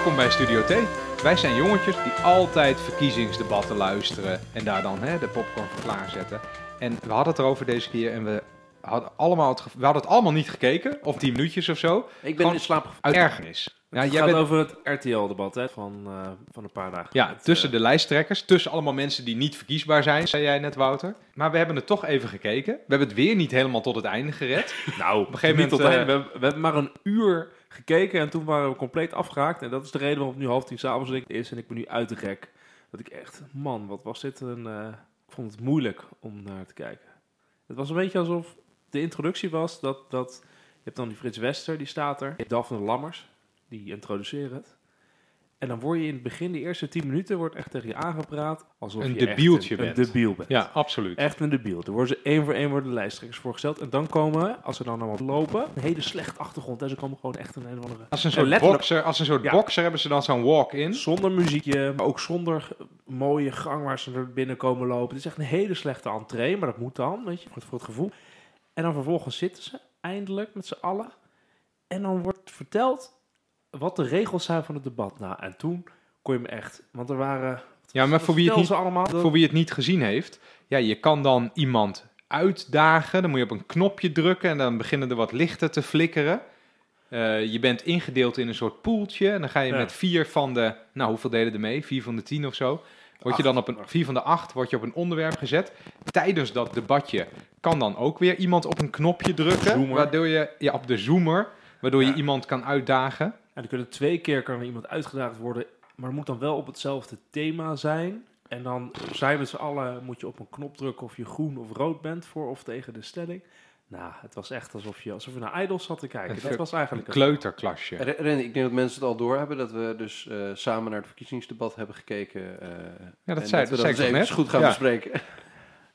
Welkom bij Studio T. Wij zijn jongetjes die altijd verkiezingsdebatten luisteren en daar dan hè, de popcorn voor klaarzetten. En we hadden het erover deze keer en we hadden, allemaal het, we hadden het allemaal niet gekeken, of 10 minuutjes of zo, Ik ben in slaap uit ergernis. Ja, het jij gaat bent, over het RTL-debat van, eh, van een paar dagen. ja, Met, tussen eh, de lijsttrekkers, tussen allemaal mensen die niet verkiesbaar zijn, zei jij net Wouter. Maar we hebben het toch even gekeken. We hebben het weer niet helemaal tot het einde gered. Nou, op een gegeven moment, moment... we, hebben- we hebben maar een uur gekeken en toen waren we compleet afgehaakt. En dat is de reden waarom het nu half tien s'avonds is en ik ben nu uit de gek. Dat ik echt, man, wat was dit een... eh, ik vond het moeilijk om naar te kijken. Het was een beetje alsof de introductie was dat... dat je hebt dan die Frits Wester, die staat er. Daphne Lammers, die introduceren het. En dan word je in het begin, de eerste tien minuten, wordt echt tegen je aangepraat alsof Een je debieltje een, een bent. debiel bent. Ja, absoluut. Echt een debiel. Er worden ze één voor één worden de lijsttrekkers voorgesteld. En dan komen, als ze dan allemaal lopen, een hele slechte achtergrond. En ze komen gewoon echt een een of andere... Als een En soort bokser, als een soort Ja. bokser hebben ze dan zo'n walk-in. Zonder muziekje, maar ook zonder mooie gang waar ze er binnen komen lopen. Het is echt een hele slechte entree, maar dat moet dan, weet je, voor het, voor het gevoel. En dan vervolgens zitten ze eindelijk met z'n allen. En dan wordt verteld wat de regels zijn van het debat. Nou, en toen kon je me echt... Want er waren... Ja, maar voor wie het niet? Voor wie het niet gezien heeft, ja, je kan dan iemand uitdagen. Dan moet je op een knopje drukken en dan beginnen er wat lichten te flikkeren. Eh, je bent ingedeeld in een soort poeltje en dan ga je Ja. met vier van de, nou hoeveel deden er mee? Vier van de tien of zo. Word je dan op een, vier van de acht word je op een onderwerp gezet. Tijdens dat debatje kan dan ook weer iemand op een knopje drukken. Zoomer. Waardoor je, ja, op de zoomer, waardoor je iemand kan uitdagen. En er kunnen twee keer kan er iemand uitgedaagd worden, maar het moet dan wel op hetzelfde thema zijn. En dan zijn we met z'n allen, moet je op een knop drukken of je groen of rood bent voor of tegen de stelling. Nou, het was echt alsof je, alsof je naar Idols zat te kijken. Een Dat was Een eigenlijk het. kleuterklasje. Ren, ik denk dat mensen het al doorhebben dat we dus eh, samen naar het verkiezingsdebat hebben gekeken. eh, Ja, dat en zei, dat we dat zei dat even net. goed gaan Ja. bespreken.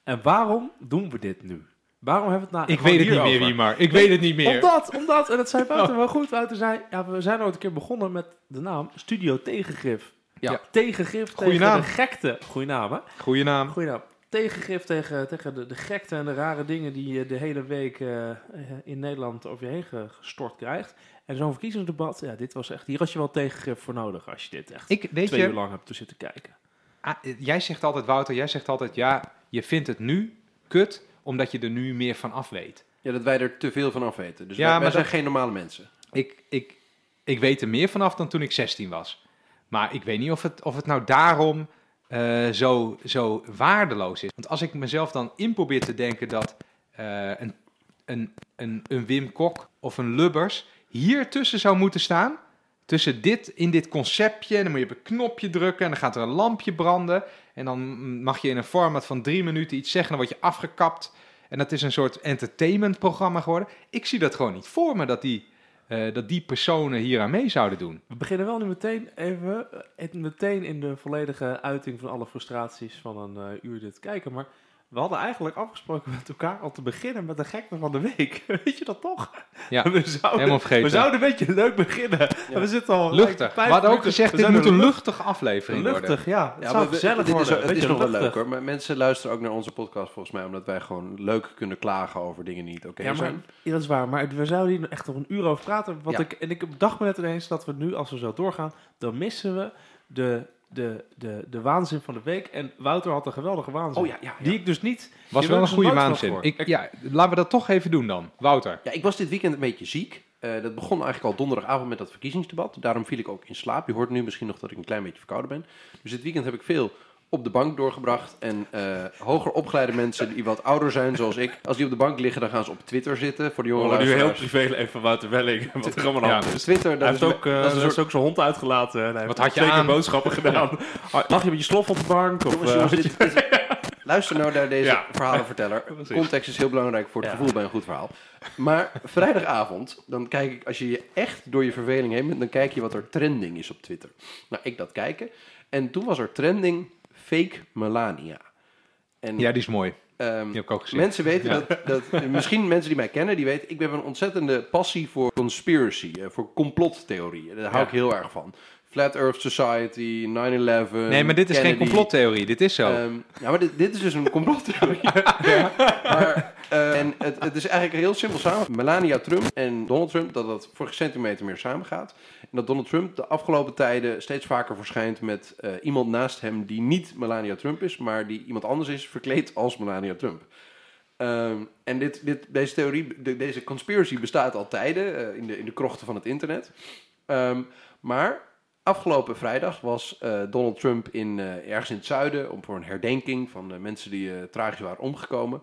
En waarom doen we dit nu? Waarom hebben we het nou Ik weet het niet meer, hierover? Wiemar. Ik weet het niet meer. Omdat, omdat, en dat zei Wouter wel goed. Wouter zei, ja, we zijn ooit een keer begonnen met de naam Studio Tegengif. Ja. Ja. Tegengif Goeie tegen naam. de gekte. Goeie naam, hè? Goeie naam. Goeie naam. Tegengif tegen, tegen de, de gekte en de rare dingen die je de hele week eh, eh, in Nederland over je heen ge- gestort krijgt. En zo'n verkiezingsdebat, ja, dit was echt, hier had je wel tegengif voor nodig als je dit echt Ik, weet twee je, uur lang hebt te zitten kijken. Ah, jij zegt altijd, Wouter, jij zegt altijd, ja, je vindt het nu kut, omdat je er nu meer van af weet. Ja, dat wij er te veel van af weten. Dus Ja, wij, wij maar zijn dat- geen normale mensen. Ik, ik, ik weet er meer vanaf dan toen ik 16 was. Maar ik weet niet of het, of het nou daarom eh, zo, zo waardeloos is. Want als ik mezelf dan in probeer te denken dat eh, een, een, een, een Wim Kok of een Lubbers hier tussen zou moeten staan. Tussen dit, in dit conceptje, en dan moet je op een knopje drukken en dan gaat er een lampje branden. En dan mag je in een format van drie minuten iets zeggen, dan word je afgekapt. En dat is een soort entertainmentprogramma geworden. Ik zie dat gewoon niet voor me, dat die, eh, dat die personen hier aan mee zouden doen. We beginnen wel nu meteen even, eh, meteen in de volledige uiting van alle frustraties van een eh, uur dit kijken. Maar we hadden eigenlijk afgesproken met elkaar al te beginnen met de gekte van de week. Weet je dat toch? Ja, we zouden, helemaal vergeten. we zouden een beetje leuk beginnen. En we zitten al Luchtig. We hadden ook gezegd, We dit moet een lucht- luchtige aflevering worden. Luchtig, ja. Het Ja, zou maar we- gezellig dit is, worden. het is nog wel leuk hoor. Maar mensen luisteren ook naar onze podcast volgens mij, omdat wij gewoon leuk kunnen klagen over dingen die niet oké Ja, maar, zijn. ja, dat is waar. Maar we zouden hier echt nog een uur over praten. Wat Ja. ik, en ik dacht me net ineens dat we nu, als we zo doorgaan, dan missen we de, de, de, de waanzin van de week. En Wouter had een geweldige waanzin. Oh ja, ja, ja. Die ik dus niet... Was wel een goede waanzin. Ik, ja, laten we dat toch even doen dan. Wouter. Ja, ik was dit weekend een beetje ziek. Eh, dat begon eigenlijk al donderdagavond met dat verkiezingsdebat. Daarom viel ik ook in slaap. Je hoort nu misschien nog dat ik een klein beetje verkouden ben. Dus dit weekend heb ik veel op de bank doorgebracht. En eh, hoger opgeleide mensen die wat ouder zijn, zoals ik, als die op de bank liggen, dan gaan ze op Twitter zitten. Voor de jonge Oh, nu heel privé even van Wouter Welling. Wat er allemaal aan Ja. is. Dus Twitter, Hij dat heeft is, ook, eh, dat is soort... ook zijn hond uitgelaten. Heeft Wat had je zeker aan? boodschappen gedaan. Lag je met je slof op de bank? Of, Jongens, eh, jongens, dit- dit- luister nou naar deze Ja. verhalenverteller. Precies. Context is heel belangrijk voor het Ja. gevoel bij een goed verhaal. Maar vrijdagavond, dan kijk ik, als je je echt door je verveling heen bent, dan kijk je wat er trending is op Twitter. Nou, ik dat kijken. En toen was er trending fake Melania. En Ja, die is mooi. ehm, Die heb ik ook gezien. mensen weten Ja. dat, dat, misschien mensen die mij kennen, die weten, ik heb een ontzettende passie voor conspiracy, eh, voor complottheorieën. Daar hou Ja. ik heel erg van. Flat Earth Society, 9-11. Nee, maar dit is geen complottheorie. Dit is zo. Ehm, ja, maar dit, dit is dus een complottheorie. Maar, eh, En het, het is eigenlijk heel simpel samen. Melania Trump en Donald Trump, dat dat voor geen centimeter meer samengaat. En dat Donald Trump de afgelopen tijden steeds vaker verschijnt met eh, iemand naast hem die niet Melania Trump is, maar die iemand anders is, verkleed als Melania Trump. Ehm, en dit, dit, deze theorie, de- deze conspiracy bestaat al tijden eh, in, de, in de krochten van het internet. Ehm, maar afgelopen vrijdag was eh, Donald Trump in, ergens in het zuiden om voor een herdenking van mensen die tragisch waren omgekomen.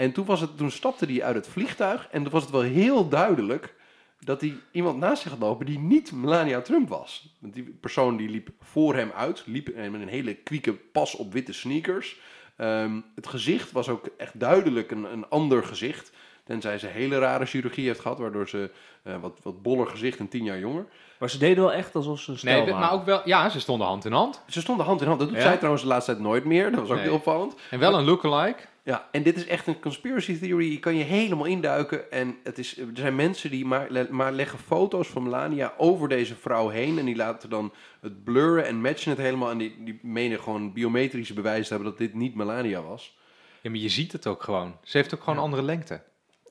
En toen, was het, toen stapte hij uit het vliegtuig en toen was het wel heel duidelijk dat hij iemand naast zich had lopen die niet Melania Trump was. Want die persoon die liep voor hem uit, liep met een hele kwieke pas op witte sneakers. Ehm, het gezicht was ook echt duidelijk een, een ander gezicht. Tenzij ze hele rare chirurgie heeft gehad, waardoor ze eh, wat, wat boller gezicht en tien jaar jonger. Maar ze deden wel echt alsof ze een stel Nee, waren. maar ook wel... Ja, ze stonden hand in hand. Ze stonden hand in hand. Dat doet Ja? zij trouwens de laatste tijd nooit meer. Dat was ook Nee. heel opvallend. En wel een lookalike. Ja, en dit is echt een conspiracy theory. Je kan je helemaal induiken. En het is, er zijn mensen die maar, le- maar leggen foto's van Melania over deze vrouw heen. En die laten dan het blurren en matchen het helemaal. En die, die menen gewoon biometrische bewijzen te hebben dat dit niet Melania was. Ja, maar je ziet het ook gewoon. Ze heeft ook gewoon andere lengte.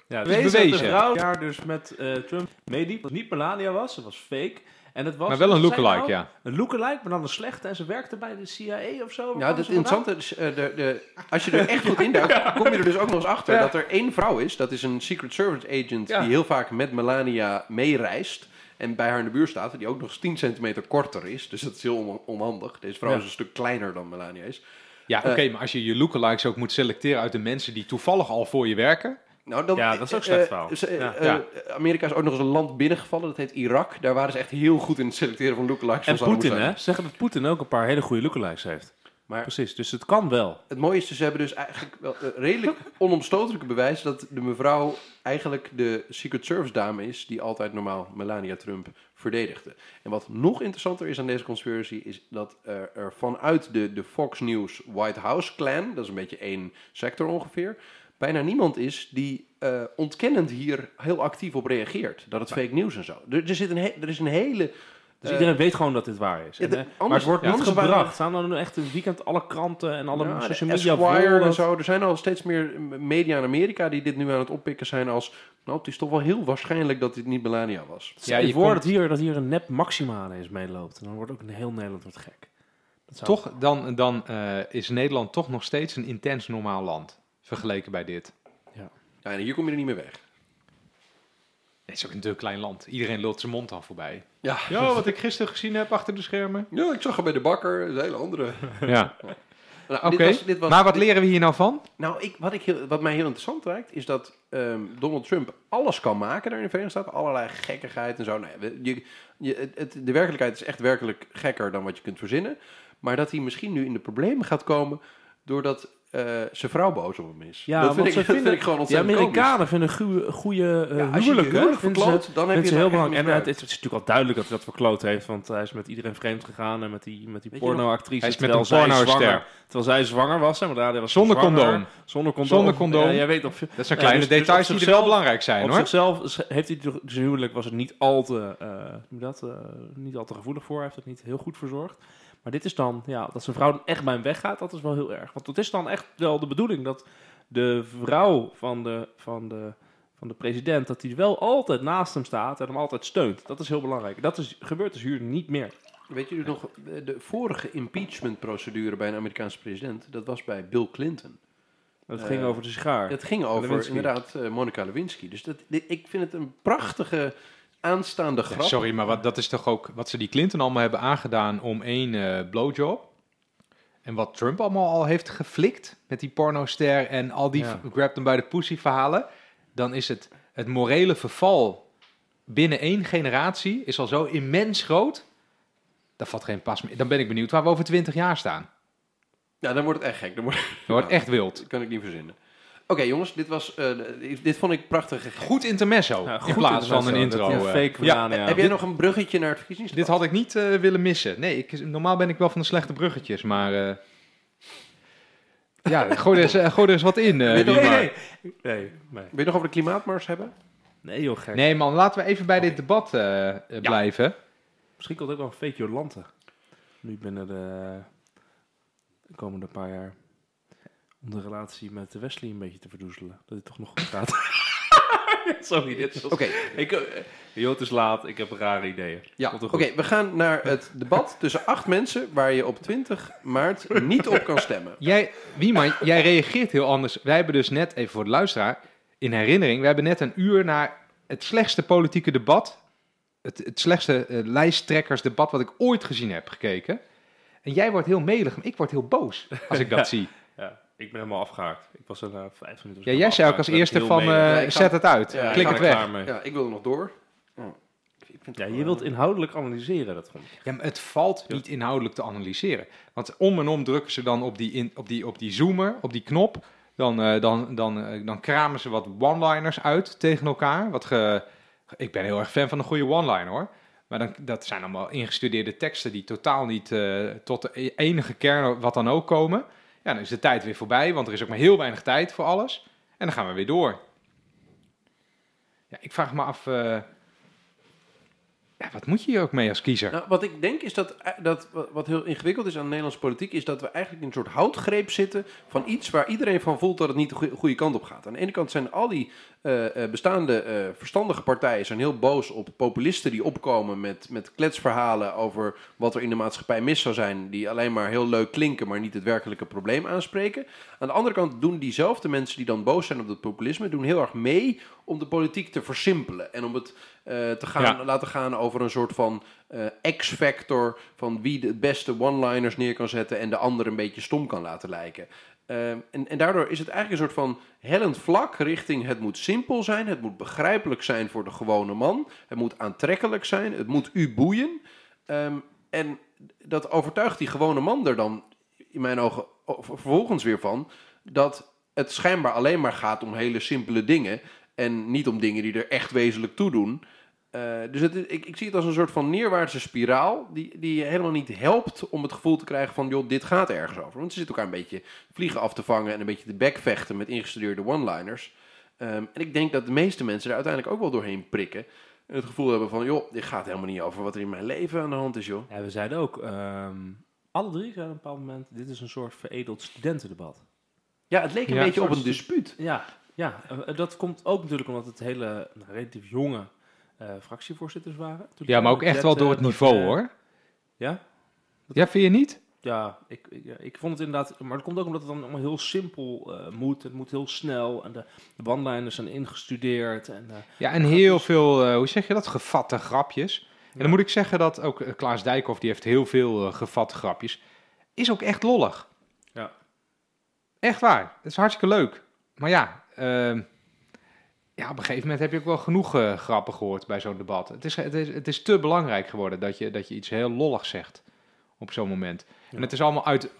Ja, is dus bewezen. dat de vrouw jaar dus met eh, Trump meeliep. Dat het niet Melania was, ze was fake. En het was, Maar wel een lookalike, nou? ja. Een lookalike, maar dan een slechte. En ze werkte bij de CIA of zo. Ja, vandaan? interessante is, eh, de, de, als je er echt goed induikt, kom je er dus ook nog eens achter Ja. dat er één vrouw is. Dat is een Secret Service agent Ja. die heel vaak met Melania meereist. En bij haar in de buurt staat, die ook nog eens 10 centimeter korter is. Dus dat is heel on- onhandig. Deze vrouw Ja. is een stuk kleiner dan Melania is. Ja, Eh, oké, maar als je je lookalikes ook moet selecteren uit de mensen die toevallig al voor je werken... Nou, dan, Ja, dat is ook eh, slecht eh, verhaal. Ja. eh, Ja. Amerika is ook nog eens een land binnengevallen, dat heet Irak. Daar waren ze echt heel goed in het selecteren van lookalikes. En Poetin, hè? Zeggen dat Poetin ook een paar hele goede lookalikes heeft. Maar Precies, dus het kan wel. het mooie is, dus, ze hebben dus eigenlijk wel eh, redelijk onomstotelijke bewijs dat de mevrouw eigenlijk de Secret Service dame is die altijd normaal Melania Trump verdedigde. En wat nog interessanter is aan deze conspiracy is dat er, er vanuit de, de Fox News White House clan, dat is een beetje één sector ongeveer, bijna niemand is die eh, ontkennend hier heel actief op reageert. Dat het fake nieuws en zo. Er, er, zit een he- er is een hele... Dus eh, iedereen weet gewoon dat dit waar is. ja, En, de- eh, maar anders- het wordt ja, niet anders gebracht. Staan dan echt een weekend alle kranten en alle Ja, social media Esquire en zo. Er zijn al steeds meer media in Amerika die dit nu aan het oppikken zijn als... Nou, het is toch wel heel waarschijnlijk dat dit niet Melania was. Ja, je komt- dat hier, dat hier een nep Maxima ineens meeloopt. En dan wordt ook een heel Nederland wordt gek. Zou- Toch, dan, dan eh, is Nederland toch nog steeds een intens normaal land. Vergeleken bij dit. Ja, en hier kom je er niet meer weg. Het is ook een te klein land. Iedereen lult zijn mond al voorbij. Ja, Ja, wat ik gisteren gezien heb achter de schermen. ja ik zag hem bij de bakker. Een hele andere. Ja, Nou, oké. Maar wat dit- leren we hier nou van? Nou, ik, wat, ik heel, wat mij heel interessant lijkt, is dat ehm, Donald Trump alles kan maken daar in de Verenigde Staten. Allerlei gekkigheid en zo. Nou, ja, we- je, het- de werkelijkheid is echt werkelijk gekker dan wat je kunt verzinnen. Maar dat hij misschien nu in de problemen gaat komen doordat eh, zijn vrouw boos op hem is. Ja, dat, vind ik, ze dat vinden- vind ik gewoon De ontzettend komisch. Amerikanen vinden goede, goede uh, Ja, als je je huwelijk, huwelijk verkloot, ze- dan heb je heel belangrijk. En het, het is natuurlijk al duidelijk dat hij dat verkloot heeft, want hij is met iedereen vreemd gegaan en met die, met die pornoactrice. Hij is met een pornoster. Terwijl zij zwanger was, hè, maar daar was Zonder zwanger. condoom. Zonder condoom. Zonder condoom. Ja, jij weet of Dat zijn kleine dus- dus details die wel belangrijk zijn, op hoor. zichzelf heeft hij toch- zijn huwelijk was het niet al te, eh, hoe noem je dat, eh, niet al te gevoelig voor. Hij heeft het niet heel goed verzorgd. Maar dit is dan, ja, dat zijn vrouw dan echt bij hem weggaat, dat is wel heel erg. Want het is dan echt wel de bedoeling dat de vrouw van de, van de, van de president, dat die wel altijd naast hem staat en hem altijd steunt. Dat is heel belangrijk. Dat is, gebeurt dus hier niet meer. Weet jullie nog, de, vorige impeachment-procedure bij een Amerikaanse president, dat was bij Bill Clinton. Het Eh, ging over de sigaar. Het ging over Lewinsky. inderdaad eh, Monica Lewinsky. Dus dat, ik vind het een prachtige aanstaande Ja, grap. sorry, maar wat, dat is toch ook wat ze die Clinton allemaal hebben aangedaan om één eh, blowjob. En wat Trump allemaal al heeft geflikt met die pornoster en al die Ja. f- grab hem bij de pussy verhalen. Dan is het, het morele verval binnen één generatie is al zo immens groot. Dat valt geen pas meer. Dan ben ik benieuwd waar we over twintig jaar staan. Ja, dan wordt het echt gek. Dan wordt, wordt echt wild. dat kan ik niet verzinnen. Oké jongens, dit, was, eh, dit- vond ik prachtig. Goed intermezzo Ja, in goed plaats van een intro. dat eh. fake ja, banaan, ja. Heb jij nog een bruggetje naar het verkiezingsdebat? Dit had ik niet eh, willen missen. Nee, ik, normaal ben ik wel van de slechte bruggetjes, maar... eh, ja, gooi er, eens, gooi er eens wat in. eh, maar. nee, nee, nee. Wil je nog over de klimaatmars hebben? Nee joh, gek. Nee man, laten we even bij dit debat blijven. Misschien komt ook wel een fake Jolante. Nu binnen de, de komende paar jaar. Om de relatie met Wesley een beetje te verdoezelen. Dat het toch nog goed gaat. Sorry, dit is... Oké, Ik, eh, joh, het is laat. Ik heb rare ideeën. ja. Oké, we gaan naar het debat tussen acht mensen waar je op 20 maart niet op kan stemmen. Jij, Wieman, jij reageert heel anders. Wij hebben dus net, even voor de luisteraar, in herinnering, we hebben net een uur naar het slechtste politieke debat, het, het slechtste eh, lijsttrekkersdebat wat ik ooit gezien heb gekeken. En jij wordt heel melig, maar ik word heel boos als ik dat Ja. zie. Ja, ik ben helemaal afgehaakt. Ik was er na vijf minuten. Ja, jij zei ook als eerste van, eh, Ja, ik ga- zet het uit, Ja, klik het weg. Ja, ik wil er nog door. Oh, ik vind Ja, je wilt inhoudelijk analyseren, dat vond ik. Ja, maar het valt niet inhoudelijk te analyseren. Want om en om drukken ze dan op die, in, op die, op die zoomer, op die knop. Dan, eh, dan, dan, eh, dan kramen ze wat one-liners uit tegen elkaar. Wat ge, ik ben heel erg fan van een goede one-liner hoor. Maar dan, dat zijn allemaal ingestudeerde teksten die totaal niet eh, tot de e- enige kern wat dan ook komen. Ja, dan is de tijd weer voorbij, want er is ook maar heel weinig tijd voor alles. En dan gaan we weer door. Ja, ik vraag me af, eh, ja, wat moet je hier ook mee als kiezer? Nou, wat ik denk is dat, eh, dat wat- heel ingewikkeld is aan de Nederlandse politiek, is dat we eigenlijk in een soort houtgreep zitten van iets waar iedereen van voelt dat het niet de goede kant op gaat. Aan de ene kant zijn al die eh, eh, bestaande verstandige partijen zijn heel boos op populisten die opkomen met, met kletsverhalen over wat er in de maatschappij mis zou zijn, die alleen maar heel leuk klinken, maar niet het werkelijke probleem aanspreken. Aan de andere kant doen diezelfde mensen die dan boos zijn op dat populisme, doen heel erg mee om de politiek te versimpelen en om het eh, te gaan, Ja. laten gaan over een soort van eh, X-factor van wie de beste one-liners neer kan zetten en de ander een beetje stom kan laten lijken. Eh, en, en daardoor is het eigenlijk een soort van hellend vlak richting het moet simpel zijn, het moet begrijpelijk zijn voor de gewone man, het moet aantrekkelijk zijn, het moet u boeien. Ehm, en dat overtuigt die gewone man er dan in mijn ogen vervolgens weer van dat het schijnbaar alleen maar gaat om hele simpele dingen en niet om dingen die er echt wezenlijk toe doen. Eh, dus het, is- ik, ik zie het als een soort van neerwaartse spiraal die, die je helemaal niet helpt om het gevoel te krijgen van joh, dit gaat ergens over. Want ze zitten elkaar een beetje vliegen af te vangen en een beetje te bekvechten met ingestudeerde one-liners. Ehm, en ik denk dat de meeste mensen er uiteindelijk ook wel doorheen prikken. En het gevoel hebben van joh, dit gaat helemaal niet over wat er in mijn leven aan de hand is joh. Ja, we zeiden ook, ehm, alle drie zeiden op een bepaald moment, dit is een soort veredeld studentendebat. Ja, het leek een Ja, beetje op een dispuut. Ja, ja eh, dat komt ook natuurlijk omdat het hele nou, relatief jonge eh, fractievoorzitters waren. Ja, maar ook echt wel eh, door het niveau hoor. Ja? Ja, vind je niet? Ja, ik, ik, ik vond het inderdaad... Maar het komt ook omdat het dan allemaal heel simpel eh, moet. Het moet heel snel. En de, de bandlijnen zijn ingestudeerd. En, eh, Ja, en heel veel, eh, hoe zeg je dat, gevatte grapjes. En dan moet ik zeggen dat ook eh, Klaas Dijkhoff, die heeft heel veel eh, gevatte grapjes. Is ook echt lollig. Ja. Echt waar. Het is hartstikke leuk. Maar ja, ehm, ja, op een gegeven moment heb je ook wel genoeg eh, grappen gehoord bij zo'n debat. Het is, het, is, het is te belangrijk geworden dat je, dat je iets heel lolligs zegt op zo'n moment. En het is allemaal uit,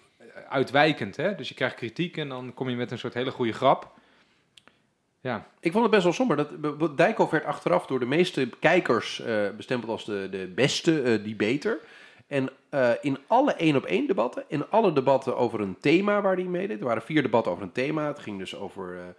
uitwijkend, hè? Dus je krijgt kritiek en dan kom je met een soort hele goede grap. Ja, Ik vond het best wel somber. Dat, Dijkhoff werd achteraf door de meeste kijkers eh, bestempeld als de, de beste eh debater. En in alle één-op-één debatten, in alle debatten over een thema waar hij meedeed. Er waren vier debatten over een thema. Het ging dus over,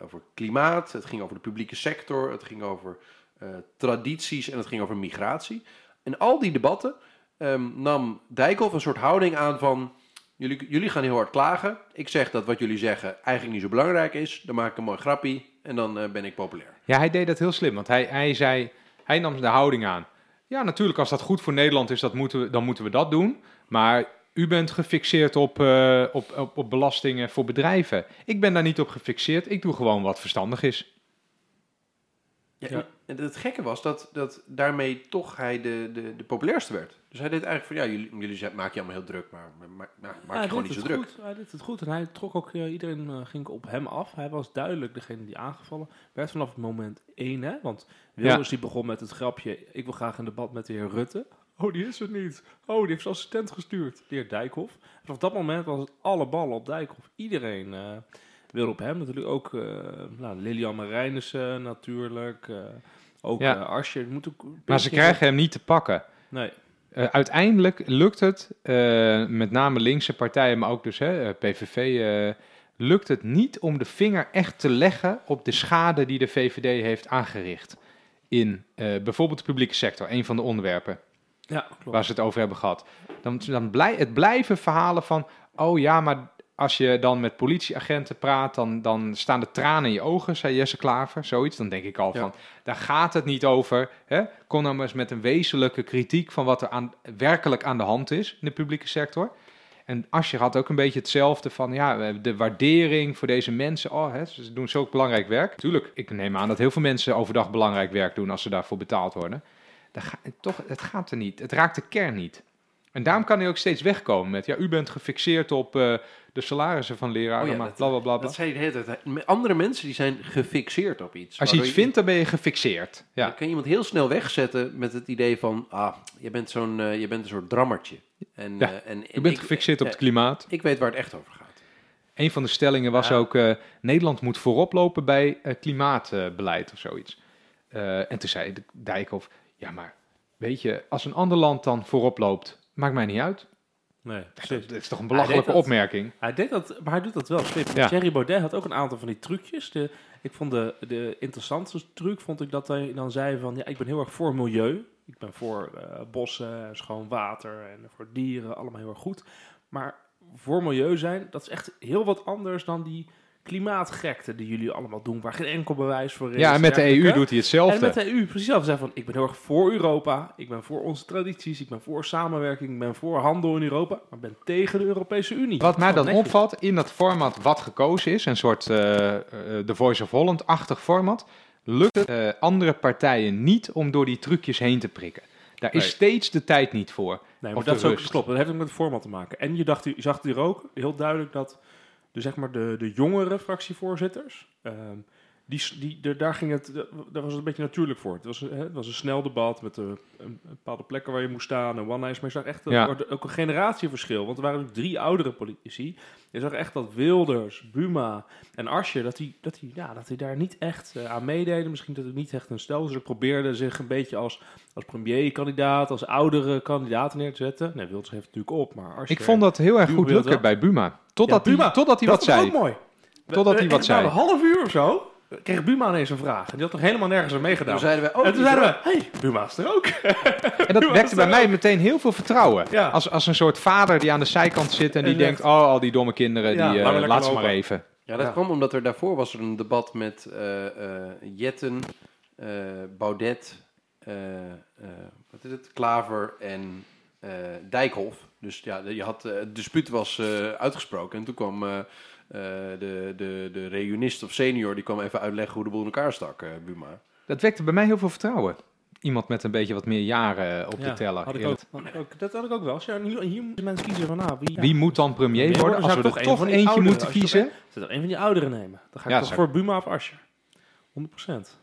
over klimaat, het ging over de publieke sector, het ging over eh, tradities en het ging over migratie. In al die debatten ehm, nam Dijkhoff een soort houding aan van... Jullie, jullie gaan heel hard klagen. Ik zeg dat wat jullie zeggen eigenlijk niet zo belangrijk is. Dan maak ik een mooi grappie en dan eh, ben ik populair. Ja, hij deed dat heel slim, want hij, hij zei, hij nam de houding aan. Ja, natuurlijk, als dat goed voor Nederland is, dat moeten dan moeten we dat doen. Maar u bent gefixeerd op, eh, op, op, op belastingen voor bedrijven. Ik ben daar niet op gefixeerd, ik doe gewoon wat verstandig is. Ja, Ja. En het gekke was dat, dat daarmee toch hij de, de, de populairste werd. Dus hij deed eigenlijk van, ja, jullie, jullie maken je allemaal heel druk, maar, maar, maar maak je gewoon niet zo druk. Goed. Hij deed het goed en hij trok ook... iedereen eh, ging op hem af. Hij was duidelijk degene die aangevallen werd vanaf het moment één. Hè? Want Wilders die begon met het grapje... Ik wil graag een debat met de heer Rutte. Oh, die is er niet. Oh, die heeft zijn assistent gestuurd. De heer Dijkhoff. Vanaf dat moment was het alle ballen op Dijkhoff. Iedereen eh, wilde op hem. Natuurlijk ook eh nou, Lilian Marijnissen natuurlijk. eh, ook Ja. Het Moet ook Maar ze krijgen hem niet te pakken. Nee. Uiteindelijk lukt het, met name linkse partijen, maar ook dus hè, PVV, lukt het niet om de vinger echt te leggen op de schade die de VVD heeft aangericht. In bijvoorbeeld de publieke sector, een van de onderwerpen. Ja, klopt. waar ze het over hebben gehad. Dan, dan blij, het blijven verhalen van, oh ja, maar als je dan met politieagenten praat, dan, dan staan de tranen in je ogen, zei Jesse Klaver, zoiets. Dan denk ik al Ja. van, daar gaat het niet over. Hè? Kom nou eens met een wezenlijke kritiek van wat er aan, werkelijk aan de hand is in de publieke sector. En Ascher had ook een beetje hetzelfde van, ja, we hebben de waardering voor deze mensen. Oh, hè, ze doen zulk belangrijk werk. Tuurlijk, ik neem aan dat heel veel mensen overdag belangrijk werk doen als ze daarvoor betaald worden. Ga, toch, het gaat er niet. Het raakt de kern niet. En daarom kan hij ook steeds wegkomen met, ja, u bent gefixeerd op eh, de salarissen van leraren, Oh ja, maar bla bla. Dat zei je de hele tijd. Met Andere mensen die zijn gefixeerd op iets. Als je iets vindt, dan ben je gefixeerd. Ja. Dan kan je iemand heel snel wegzetten met het idee van... Ah, je bent, zo'n, eh, je bent een soort drammertje. En, Ja, eh, en, U en bent ik- gefixeerd op het klimaat. Ik weet waar het echt over gaat. Een van de stellingen was Ja. ook, Nederland moet voorop lopen bij klimaatbeleid of zoiets. En toen zei de Dijkhoff, ja maar weet je, als een ander land dan voorop loopt, maakt mij niet uit. Nee, Dat, is toch een belachelijke dat. opmerking. Hij deed dat, maar hij doet dat wel. Ja. Thierry Baudet had ook een aantal van die trucjes. De, ik vond de, de interessantste truc, vond ik dat hij dan zei van... Ja, ik ben heel erg voor milieu. Ik ben voor eh, bossen, schoon water en voor dieren, allemaal heel erg goed. Maar voor milieu zijn, dat is echt heel wat anders dan die klimaatgekte die jullie allemaal doen... waar geen enkel bewijs voor is. Ja, en met de. EU doet hij hetzelfde. En met de EU, precies zelf. Zei van, ik ben heel erg voor Europa. Ik ben voor onze tradities. Ik ben voor samenwerking. Ik ben voor handel in Europa. Maar ik ben tegen de Europese Unie. Wat mij dan opvalt in dat format wat gekozen is, een soort eh, The Voice of Holland-achtig format, lukt het eh, andere partijen niet om door die trucjes heen te prikken. Daar is Nee. steeds de tijd niet voor. Nee, maar dat is ook klopt. Dat heeft ook met het format te maken. En je, dacht, je zag hier ook heel duidelijk dat de, zeg maar de, de jongere fractievoorzitters, ehm, die, die, de, daar, ging het, daar was het een beetje natuurlijk voor. Het was, een- hè, het was een snel debat met een, een bepaalde plekken waar je moest staan en one-nights. Maar je zag echt Ja. ook, ook een generatieverschil. Want er waren drie oudere politici. Je zag echt dat Wilders, Buma en Asje, dat die, dat die, ja, dat die daar niet echt eh, aan meededen. Misschien dat het niet echt een stel. Ze probeerden zich een beetje als, als premierkandidaat, als oudere kandidaat neer te zetten. Nee, Wilders heeft het natuurlijk op, maar. Ik vond dat heel erg goed lukken dat. bij Buma. Totdat Ja, Buma, hij, totdat hij dat wat was zei. ook mooi. Totdat hij wat na zei. een half uur of zo kreeg Buma ineens een vraag. En die had nog helemaal nergens aan meegedaan. Toen zeiden we... Oh, en toen zeiden we, hey, Buma is er ook. En dat wekte bij mij ook. meteen heel veel vertrouwen. Ja. Als, als een soort vader die aan de zijkant zit en die En denkt, oh, al die domme kinderen, Ja, die, eh, laat ze maar even. Ja, dat Ja. kwam omdat er daarvoor was er een debat met eh, eh, Jetten, eh, Baudet, eh, eh, wat is het, Klaver en eh, Dijkhoff. Dus ja, je had, het dispuut was eh, uitgesproken en toen kwam de, de, de reunist of senior, die kwam even uitleggen hoe de boel in elkaar stak, eh, Buma. Dat wekte bij mij heel veel vertrouwen. Iemand met een beetje wat meer jaren op de Ja, teller. Had ik ook, had ik ook. Dat had ik ook wel. Als je- hier, hier moeten mensen kiezen van, nou, wie... Wie moet dan premier worden? Als we er toch toch een van die eentje ouderen- moeten kiezen. Zou er een van die ouderen nemen? Dan ga ik Ja, toch zou- voor Buma of Asje. 100%.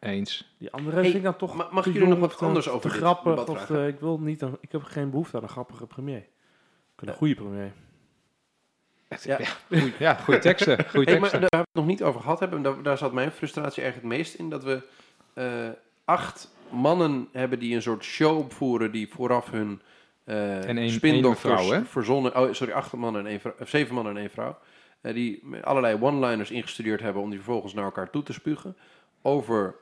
Eens. Die andere Hey, vind ik dan toch ma- mag ik jullie nog wat anders over debat Of, eh, ik, wil niet een, ik heb geen behoefte aan een grappige premier. Ik een goede premier. Ja. Goeie, ja, goede teksten. Goede Hey, maar teksten. daar hebben we het nog niet over gehad hebben. Daar, daar zat mijn frustratie eigenlijk het meest in. Dat we eh, acht mannen hebben die een soort show opvoeren die vooraf hun eh En spindokters hè? verzonnen. Oh, sorry, acht mannen en één vrouw, of zeven mannen en één vrouw. Eh, die allerlei one-liners ingestudeerd hebben om die vervolgens naar elkaar toe te spugen. Over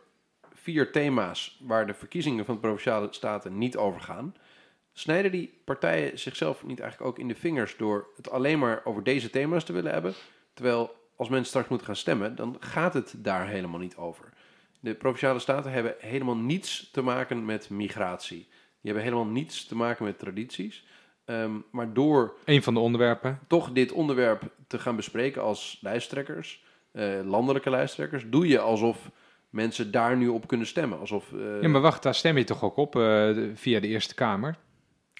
vier thema's waar de verkiezingen van de provinciale staten niet over gaan. Snijden die partijen zichzelf niet eigenlijk ook in de vingers door het alleen maar over deze thema's te willen hebben? Terwijl als mensen straks moeten gaan stemmen, dan gaat het daar helemaal niet over. De provinciale staten hebben helemaal niets te maken met migratie. Die hebben helemaal niets te maken met tradities. Ehm, maar door Een van de onderwerpen. toch dit onderwerp te gaan bespreken als lijsttrekkers, eh, landelijke lijsttrekkers, doe je alsof mensen daar nu op kunnen stemmen. Alsof, eh, Ja, maar wacht, daar stem je toch ook op eh, via de Eerste Kamer?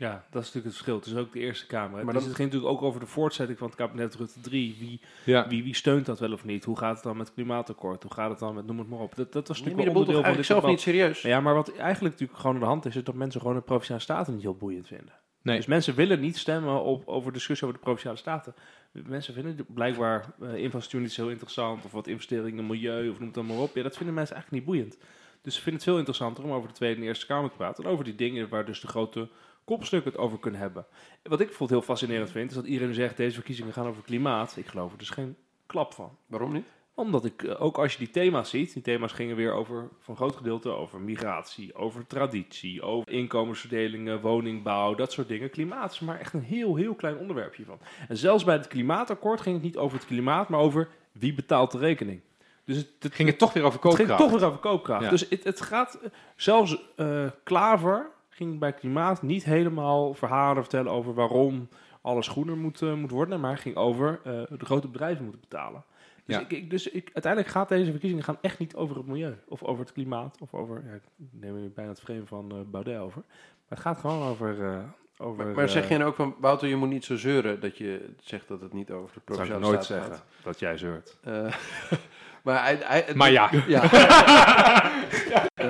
Ja, dat is natuurlijk het verschil. Het is ook de Eerste Kamer. Maar Maar dan- het ging natuurlijk ook over de voortzetting van het kabinet Rutte 3. Wie, Ja. wie, wie steunt dat wel of niet? Hoe gaat het dan met het klimaatakkoord? Hoe gaat het dan met, noem het maar op. Dat, dat was natuurlijk toch onderdeel van eigenlijk dit zelf debat. niet serieus? Ja, maar wat eigenlijk natuurlijk gewoon aan de hand is, is dat mensen gewoon de Provinciale Staten niet heel boeiend vinden. Nee. Dus mensen willen niet stemmen op, over discussie over de Provinciale Staten. Mensen vinden blijkbaar eh, infrastructuur niet zo interessant, of wat investeringen in milieu, of noem het dan maar op. Ja, dat vinden mensen eigenlijk niet boeiend. Dus ze vinden het veel interessanter om over de Tweede en Eerste Kamer te praten. En over die dingen waar dus de grote kopstukken het over kunnen hebben. Wat ik bijvoorbeeld heel fascinerend vind, is dat iedereen zegt, deze verkiezingen gaan over klimaat. Ik geloof er dus geen klap van. Waarom niet? Omdat ik, eh, ook als je die thema's ziet, die thema's gingen weer over, een groot gedeelte over migratie, over traditie, over inkomensverdelingen, woningbouw, dat soort dingen. Klimaat is maar echt een heel, heel klein onderwerpje van. En zelfs bij het klimaatakkoord ging het niet over het klimaat, maar over wie betaalt de rekening. Dus het, het, Ging het toch weer over het ging koopkracht? toch weer over koopkracht. Ja. Dus het, het gaat, eh, zelfs eh, Klaver ging bij klimaat niet helemaal verhalen vertellen over waarom alles groener moet, eh, moet worden, maar ging over eh, de grote bedrijven moeten betalen. Dus, Ja. ik, ik, dus ik, uiteindelijk gaat deze verkiezingen gaan echt niet over het milieu, of over het klimaat, of over, ja, ik neem nu bijna het frame van eh Baudet over, maar het gaat gewoon over... eh, over Maar, maar zeg je nou ook van, Wouter, je moet niet zo zeuren dat je zegt dat het niet over de dat zou ik provinciale nooit staat zeggen, dat jij zeurt. Eh, maar hij, hij, Maar ja. ja.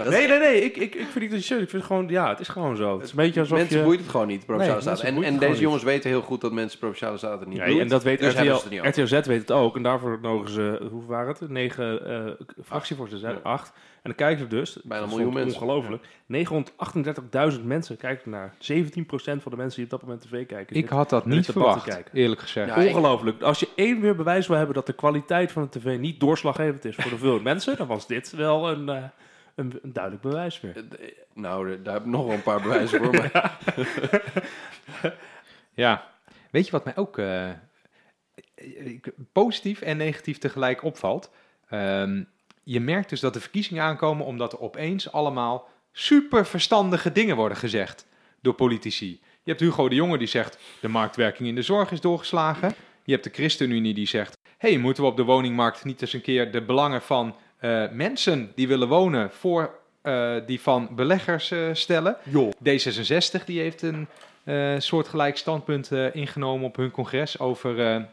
Nee, nee, nee, ik, ik, ik vind niet dat je zeurt. Ik vind het gewoon, ja, het is gewoon zo. Het is een beetje alsof mensen je... boeit het gewoon niet, provinciale Nee, staten. En, en deze gewoon jongens weten heel goed dat mensen provinciale staten niet Ja, doen. en dat weet dus RTL, niet weet het ook. En daarvoor nodigen ze, hoe waren het? Negen eh fractievoorzitters? Ja. acht. En dan kijken ze dus, Bijna een miljoen mensen. Ongelooflijk. 938.000 mensen kijken naar. 17% van de mensen die op dat moment tv kijken. Ik had dat niet verwacht, kijken. eerlijk gezegd. Ja, Ongelooflijk. Als je één weer bewijs wil hebben dat de kwaliteit van de tv niet doorslaggevend is voor de veel mensen, dan was dit wel een, eh, een, een duidelijk bewijs weer. Eh, eh, Nou, daar heb ik nog wel een paar bewijzen voor. Maar Ja, weet je wat mij ook eh, ik- positief en negatief tegelijk opvalt? Ehm, je merkt dus dat de verkiezingen aankomen omdat er opeens allemaal super verstandige dingen worden gezegd door politici. Je hebt Hugo de Jonge die zegt de marktwerking in de zorg is doorgeslagen. Je hebt de ChristenUnie die zegt, hey, moeten we op de woningmarkt niet eens een keer de belangen van eh, mensen die willen wonen voor eh, die van beleggers eh, stellen? Joh. D66 die heeft een soortgelijk standpunt ingenomen op hun congres over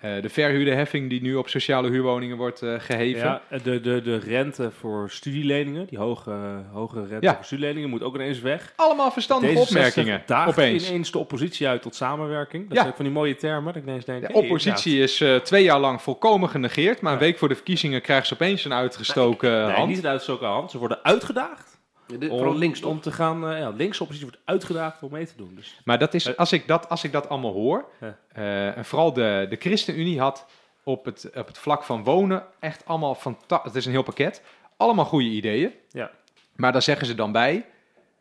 eh, de verhuurderheffing die nu op sociale huurwoningen wordt eh, geheven. Ja, de, de, de rente voor studieleningen, die hoge, hoge rente Ja. voor studieleningen, moet ook ineens weg. Allemaal verstandige D66 opmerkingen. Opeens. ineens de oppositie uit tot samenwerking. Dat Ja. zijn van die mooie termen. Dat ik ineens denk, De hey, oppositie is eh, twee jaar lang volkomen genegeerd, maar een week voor de verkiezingen krijgen ze opeens een uitgestoken. Nee, hand. niet uitgestoken hand. Ze worden uitgedaagd om, links om te gaan... eh ja, linkse oppositie wordt uitgedaagd om mee te doen. Dus Maar dat is, Eh. als, ik dat, als ik dat allemaal hoor, Ja. eh, en vooral de, de ChristenUnie had op het, op het vlak van wonen echt allemaal fantastisch. Het is een heel pakket. Allemaal goede ideeën. Ja. Maar daar zeggen ze dan bij.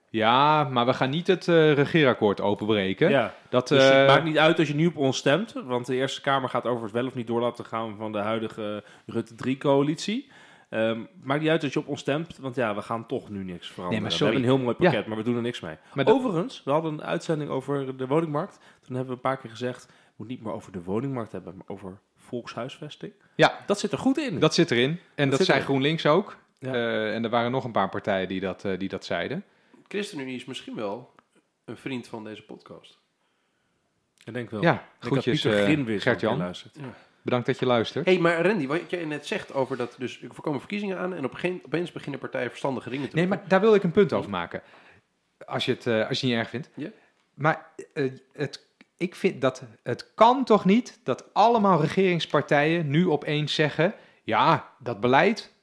Ja, maar we gaan niet het eh, regeerakkoord openbreken. ja. Dat, Dus eh, het maakt niet uit als je nu op ons stemt. Want de Eerste Kamer gaat over het wel of niet door laten gaan van de huidige Rutte 3-coalitie. Ehm maakt niet uit dat je op ons stemt, want ja, we gaan toch nu niks veranderen. Nee, We hebben een heel mooi pakket, maar we doen er niks mee. maar dat- Overigens, we hadden een uitzending over de woningmarkt. Toen hebben we een paar keer gezegd, we moeten niet meer over de woningmarkt hebben, maar over volkshuisvesting. ja, Dat zit er goed in. dat zit erin. En dat, zit zei erin. GroenLinks ook. Ja. Eh, en er waren nog een paar partijen die dat, eh, die dat zeiden. ChristenUnie is misschien wel een vriend van deze podcast. Ik denk wel. Ja, groetjes Pieter eh, Gert-Jan. luistert. Bedankt dat je luistert. Hey, maar Randy, wat jij net zegt over dat dus er voorkomen verkiezingen aan en op geen, opeens beginnen partijen verstandige dingen te Nee, doen. maar daar wil ik een punt over maken. Als je het, eh, als je het niet erg vindt. Ja. Maar eh, het, ik vind dat het kan toch niet dat allemaal regeringspartijen nu opeens zeggen: ja, dat beleid,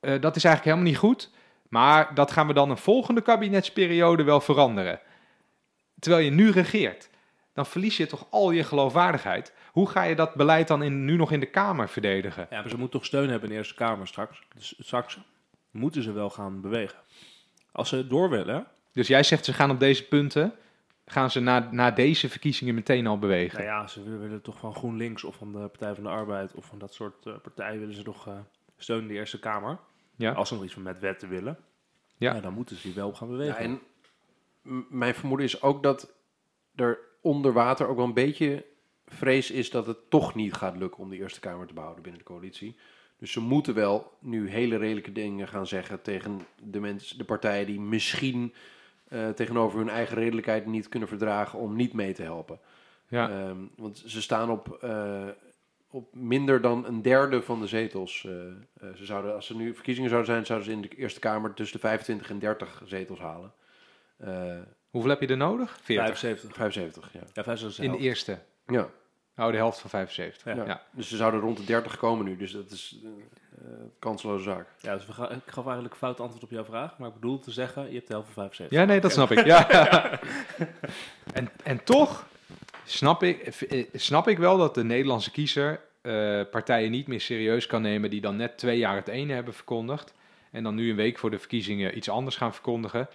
eh, dat is eigenlijk helemaal niet goed. Maar dat gaan we dan een volgende kabinetsperiode wel veranderen. Terwijl je nu regeert. Dan verlies je toch al je geloofwaardigheid. Hoe ga je dat beleid dan in, nu nog in de Kamer verdedigen? Ja, maar ze moeten toch steun hebben in de Eerste Kamer straks. Dus straks moeten ze wel gaan bewegen. Als ze door willen? Dus jij zegt ze gaan op deze punten, gaan ze na, na deze verkiezingen meteen al bewegen. Nou ja, ze willen, willen toch van GroenLinks of van de Partij van de Arbeid of van dat soort eh, partijen willen ze toch eh steun in de Eerste Kamer. Ja. Als ze nog iets van met wetten willen, Ja. ja. dan moeten ze die wel gaan Ja, bewegen. en mijn vermoeden is ook dat er onder water ook wel een beetje vrees is dat het toch niet gaat lukken om de Eerste Kamer te behouden binnen de coalitie. Dus ze moeten wel nu hele redelijke dingen gaan zeggen tegen de, mensen, de partijen die misschien eh, tegenover hun eigen redelijkheid niet kunnen verdragen om niet mee te helpen. Ja. Ehm, want ze staan op, eh, op minder dan een derde van de zetels. Eh, eh, ze zouden, als er nu verkiezingen zouden zijn, zouden ze in de Eerste Kamer tussen de 25 en 30 zetels halen. Eh, Hoeveel heb je er nodig? 40. 75. 75, ja. Ja, 75 In de eerste. ja. Oh, de helft van 75. Ja. Ja. ja. Dus ze zouden rond de 30 komen nu, dus dat is eh eh, kansloze zaak. Ja, dus we gaan, ik gaf eigenlijk een fout antwoord op jouw vraag, maar ik bedoel te zeggen, je hebt de helft van 75. Ja, nee, dat snap ik. Ja. en, en toch snap ik, eh, snap ik wel dat de Nederlandse kiezer eh, partijen niet meer serieus kan nemen die dan net twee jaar het ene hebben verkondigd en dan nu een week voor de verkiezingen iets anders gaan verkondigen.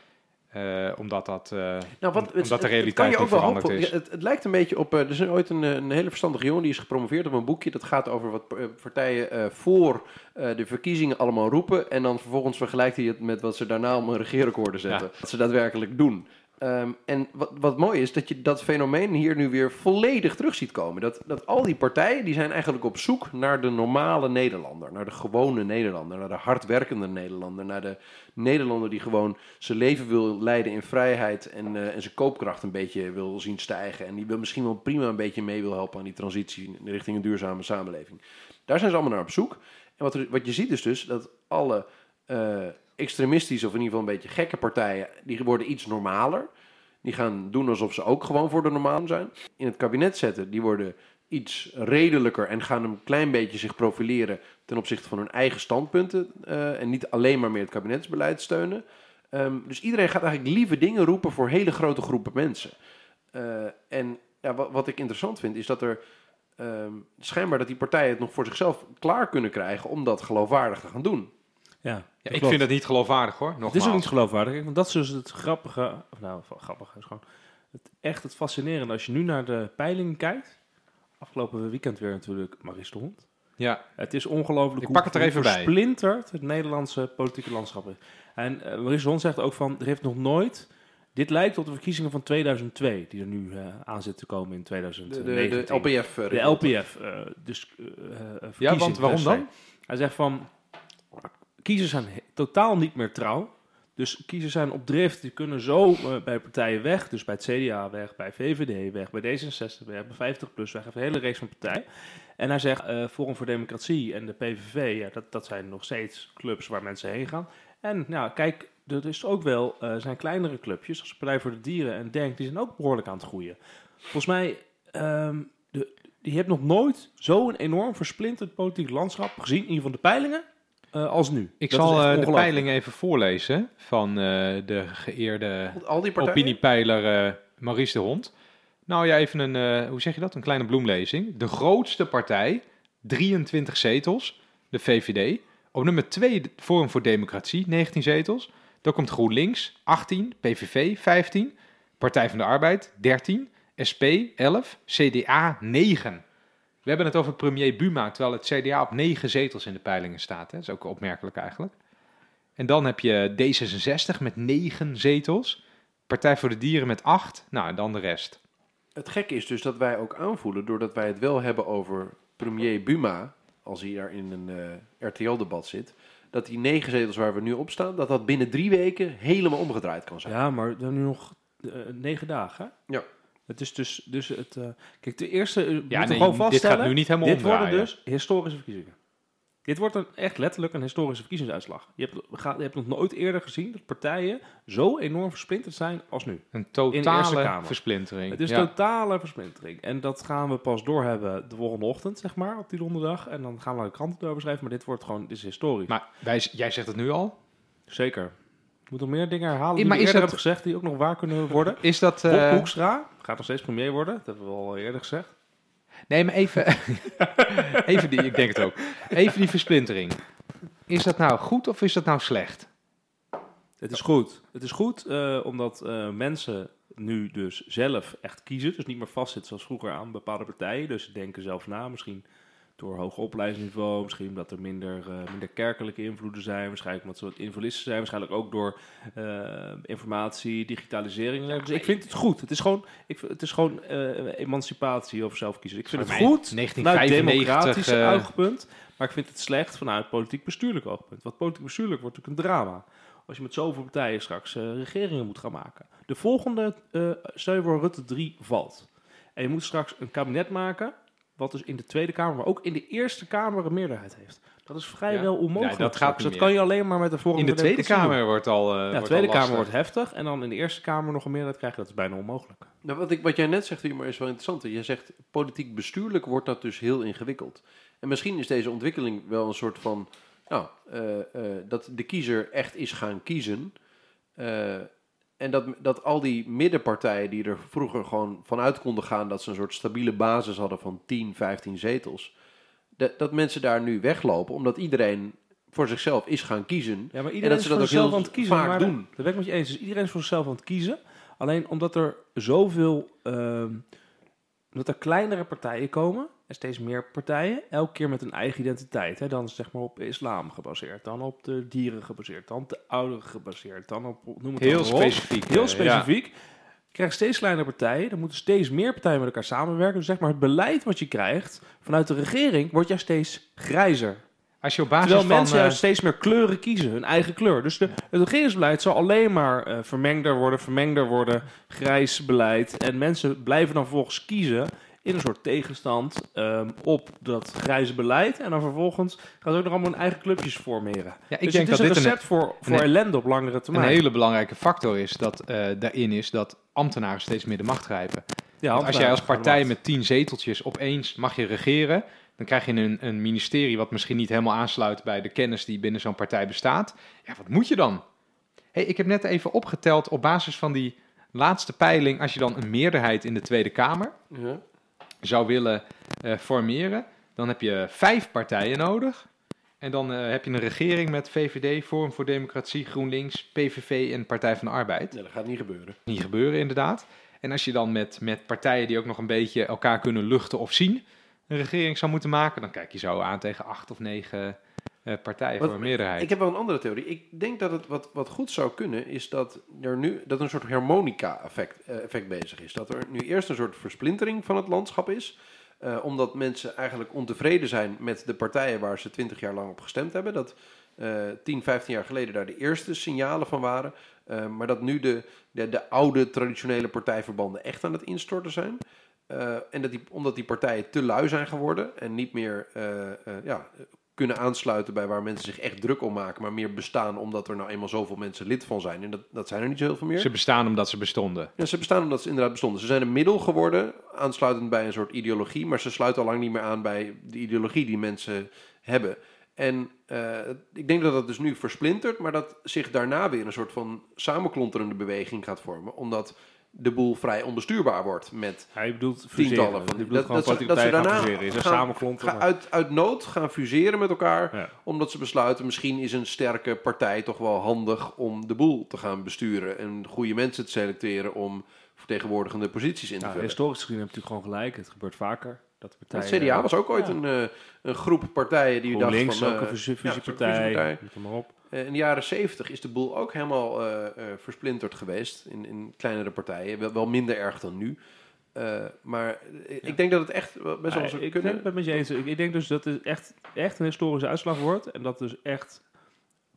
Eh, omdat, dat, eh, Nou, wat, omdat het, de het- het realiteit kan je niet ook wel veranderd is. Het, het lijkt een beetje op. eh, er is ooit een, een hele verstandige jongen die is gepromoveerd op een boekje. Dat gaat over wat partijen voor de verkiezingen allemaal roepen. En dan vervolgens vergelijkt hij het met wat ze daarna om een regeerakkoorden zetten. Wat ze daadwerkelijk doen. Ehm, en wat, wat mooi is, dat je dat fenomeen hier nu weer volledig terug ziet komen. Dat, dat al die partijen, die zijn eigenlijk op zoek naar de normale Nederlander. Naar de gewone Nederlander, naar de hardwerkende Nederlander. Naar de Nederlander die gewoon zijn leven wil leiden in vrijheid en, eh, en zijn koopkracht een beetje wil zien stijgen. En die wil misschien wel prima een beetje mee wil helpen aan die transitie richting een duurzame samenleving. Daar zijn ze allemaal naar op zoek. En wat, wat je ziet is dus dat alle eh, extremistische of in ieder geval een beetje gekke partijen, die worden iets normaler. Die gaan doen alsof ze ook gewoon voor de normaal zijn. In het kabinet zetten, die worden iets redelijker en gaan een klein beetje zich profileren ten opzichte van hun eigen standpunten. eh, en niet alleen maar meer het kabinetsbeleid steunen. Ehm, dus iedereen gaat eigenlijk lieve dingen roepen voor hele grote groepen mensen. Eh, en ja, wat, wat ik interessant vind, is dat er ehm, schijnbaar dat die partijen het nog voor zichzelf klaar kunnen krijgen om dat geloofwaardig te gaan doen. Ja, ja, ik vind dat niet geloofwaardig hoor. Nogmaals. Het is ook niet geloofwaardig. Want dat is dus het grappige. Of nou, van- grappig is gewoon. Het, echt het fascinerende. Als je nu naar de peilingen kijkt. Afgelopen weekend weer natuurlijk Maries de Hond. Ja, Het is ongelooflijk Ik hoe pak het er even bij. versplinterd het Nederlandse politieke landschap is. En eh Maries de Hond zegt ook van, er heeft nog nooit... Dit lijkt op de verkiezingen van 2002, die er nu eh, aan zitten te komen in De, 2019. de, de LPF. eh, De LPF. eh, dus, ja want waarom dan? Hij zegt van, kiezers zijn totaal niet meer trouw. Dus kiezers zijn op drift, die kunnen zo eh, bij partijen weg. Dus bij het CDA weg, bij VVD weg, bij D66 weg, bij 50PLUS weg. Hij heeft een hele reeks van partijen. En hij zegt, eh Forum voor Democratie en de PVV, ja, dat, dat zijn nog steeds clubs waar mensen heen gaan. En nou, kijk, er is ook wel, eh, zijn kleinere clubjes, als Partij voor de Dieren en Denk, die zijn ook behoorlijk aan het groeien. Volgens mij, ehm, de, je hebt nog nooit zo'n enorm versplinterd politiek landschap gezien, in ieder geval de peilingen, eh, als nu. Ik Dat zal eh, de peiling even voorlezen van eh, de geëerde Al die opiniepeiler Maurice de Hond. Nou ja, even een, hoe zeg je dat? Een kleine bloemlezing. De grootste partij, 23 zetels, de VVD. Op nummer 2 Forum voor Democratie, 19 zetels. Dan komt GroenLinks, 18, PVV, 15, Partij van de Arbeid, 13, SP, 11, CDA, 9. We hebben het over premier Buma, terwijl het CDA op 9 zetels in de peilingen staat. Hè. Dat is ook opmerkelijk eigenlijk. En dan heb je D66 met 9 zetels. Partij voor de Dieren met 8. Nou, en dan de rest. Het gekke is dus dat wij ook aanvoelen, doordat wij het wel hebben over premier Buma, als hij daar in een eh, RTL-debat zit, dat die negen zetels waar we nu op staan, dat dat binnen drie weken helemaal omgedraaid kan zijn. Ja, maar dan nu nog eh, negen dagen. hè? Ja. Het is dus, dus het. eh, kijk, de eerste. Uh, Ja, ja, nee, gewoon dit gaat nu niet helemaal Dit worden dus historische verkiezingen. Dit wordt een, echt letterlijk een historische verkiezingsuitslag. Je hebt, je hebt nog nooit eerder gezien dat partijen zo enorm versplinterd zijn als nu. Een totale versplintering. Het is ja. totale versplintering. En dat gaan we pas doorhebben de volgende ochtend, zeg maar, op die donderdag. En dan gaan we de kranten erover schrijven. Maar dit wordt gewoon, dit is historisch. Maar wij, jij zegt het nu al. Zeker. Ik moet nog meer dingen herhalen die maar ik is eerder dat- heb gezegd, die ook nog waar kunnen worden. Is dat... Bob eh, Hoekstra gaat nog steeds premier worden. Dat hebben we al eerder gezegd. nee, maar even... even die, ik denk het ook. Even die versplintering. Is dat nou goed of is dat nou slecht? Het is goed. Het is goed eh, omdat eh, mensen nu dus zelf echt kiezen. Dus niet meer vastzitten zoals vroeger aan bepaalde partijen. Dus ze denken zelf na. Misschien door hoger opleidingsniveau. Misschien omdat er minder, eh, minder kerkelijke invloeden zijn. Waarschijnlijk omdat ze wat invalisten zijn. Waarschijnlijk ook door eh, informatie, digitalisering. Dus ik vind het goed. Het is gewoon, ik, het is gewoon eh, emancipatie of zelfkiezen. Ik vind het goed vanuit 1995... democratisch oogpunt. Maar ik vind het slecht vanuit politiek bestuurlijk oogpunt. Want politiek bestuurlijk wordt natuurlijk een drama. Als je met zoveel partijen straks regeringen moet gaan maken. De volgende, stel je voor Rutte 3 valt. En je moet straks een kabinet maken. Wat dus in de Tweede Kamer, maar ook in de Eerste Kamer een meerderheid heeft. Dat is vrijwel Ja. onmogelijk. Nee, dat gaat niet Dat kan je alleen maar met de Forum in de Tweede Kamer wordt al eh doen. Ja, de wordt Tweede al Kamer wordt heftig. En dan in de Eerste Kamer nog een meerderheid krijgen. Dat is bijna onmogelijk. Nou, wat, ik, wat jij net zegt, Humor, is wel interessant. Je zegt, politiek bestuurlijk wordt dat dus heel ingewikkeld. En misschien is deze ontwikkeling wel een soort van... Nou, eh, eh, dat de kiezer echt is gaan kiezen. En dat, dat al die middenpartijen die er vroeger gewoon vanuit konden gaan... dat ze een soort stabiele basis hadden van 10, 15 zetels... dat, dat mensen daar nu weglopen, omdat iedereen voor zichzelf is gaan kiezen. Ja, maar En iedereen dat is ze voor dat ook zichzelf heel aan het kiezen. vaak maar doen. Dat ben ik met je eens. Dus iedereen is voor zichzelf aan het kiezen. Alleen omdat er zoveel... ehm omdat er kleinere partijen komen. En steeds meer partijen. Elke keer met een eigen identiteit. Hè. Dan zeg maar op islam gebaseerd. Dan op de dieren gebaseerd. Dan op de ouderen gebaseerd. Dan op... Noem het Heel op. specifiek. Heel specifiek. krijg steeds kleinere partijen. Er moeten steeds meer partijen met elkaar samenwerken. Dus zeg maar het beleid wat je krijgt vanuit de regering wordt juist steeds grijzer. ja. Als je op basis Terwijl van... mensen eh, steeds meer kleuren kiezen, hun eigen kleur. Dus de, het regeringsbeleid zal alleen maar eh, vermengder worden, vermengder worden, grijs beleid. En mensen blijven dan vervolgens kiezen in een soort tegenstand ehm, op dat grijze beleid. En dan vervolgens gaan ze ook nog allemaal hun eigen clubjes formeren. ja, ik dus denk het dat is dit een een, recept voor, voor een- ellende op langere een termijn. hele belangrijke factor is dat, eh, daarin is dat ambtenaren steeds meer de macht grijpen. ja, als jij als partij met tien zeteltjes opeens mag je regeren, dan krijg je een, een ministerie wat misschien niet helemaal aansluit bij de kennis die binnen zo'n partij bestaat. Ja, wat moet je dan? Hey, ik heb net even opgeteld op basis van die laatste peiling, als je dan een meerderheid in de Tweede Kamer Ja. Zou willen eh, formeren, dan heb je vijf partijen nodig. En dan eh, heb je een regering met VVD, Forum voor Democratie, GroenLinks, PVV en Partij van de Arbeid Nee, dat gaat niet gebeuren. niet gebeuren, inderdaad. En als je dan met, met partijen die ook nog een beetje elkaar kunnen luchten of zien, een regering zou moeten maken, dan kijk je zo aan tegen acht of negen partijen Wat- voor een meerderheid. Ik heb wel een andere theorie. Ik denk dat het wat, wat goed zou kunnen, is dat er nu dat een soort harmonica-effect eh, effect bezig is. Dat er nu eerst een soort versplintering van het landschap is. eh, omdat mensen eigenlijk ontevreden zijn met de partijen waar ze twintig jaar lang op gestemd hebben. Dat eh 10, 15 jaar geleden daar de eerste signalen van waren. Eh, maar dat nu de, de, de oude traditionele partijverbanden echt aan het instorten zijn. Eh, en dat die, omdat die partijen te lui zijn geworden en niet meer eh, eh, ja, kunnen aansluiten bij waar mensen zich echt druk om maken, maar meer bestaan omdat er nou eenmaal zoveel mensen lid van zijn. En dat, dat zijn er niet zo heel veel meer. Ze bestaan omdat ze bestonden. Ja, ze bestaan omdat ze inderdaad bestonden. Ze zijn een middel geworden, aansluitend bij een soort ideologie, maar ze sluiten al lang niet meer aan bij de ideologie die mensen hebben. En eh, ik denk dat dat dus nu versplintert, maar dat zich daarna weer een soort van samenklonterende beweging gaat vormen, omdat de boel vrij onbestuurbaar wordt met Hij bedoelt tientallen van die. bedoelt gewoon ze- politieke partijen gaan daarna uit, uit nood gaan fuseren met elkaar, Ja. omdat ze besluiten misschien is een sterke partij toch wel handig om de boel te gaan besturen en goede mensen te selecteren om vertegenwoordigende posities in te vullen. historisch gezien heb je natuurlijk gewoon gelijk. Het gebeurt vaker. Dat de Het CDA was ook ooit ja. een, eh, een groep partijen die dacht GroenLinks van... ook eh, een ja, zo'n fusiepartij. maar op. Eh, in de jaren zeventig is de boel ook helemaal eh, eh, versplinterd geweest in, in kleinere partijen. Wel, wel minder erg dan nu. Eh, maar ik denk dat het echt wel best wel Nee, zou ik kunnen. ben het met je eens. Ik, ik denk dus dat het echt, echt een historische uitslag wordt. En dat dus echt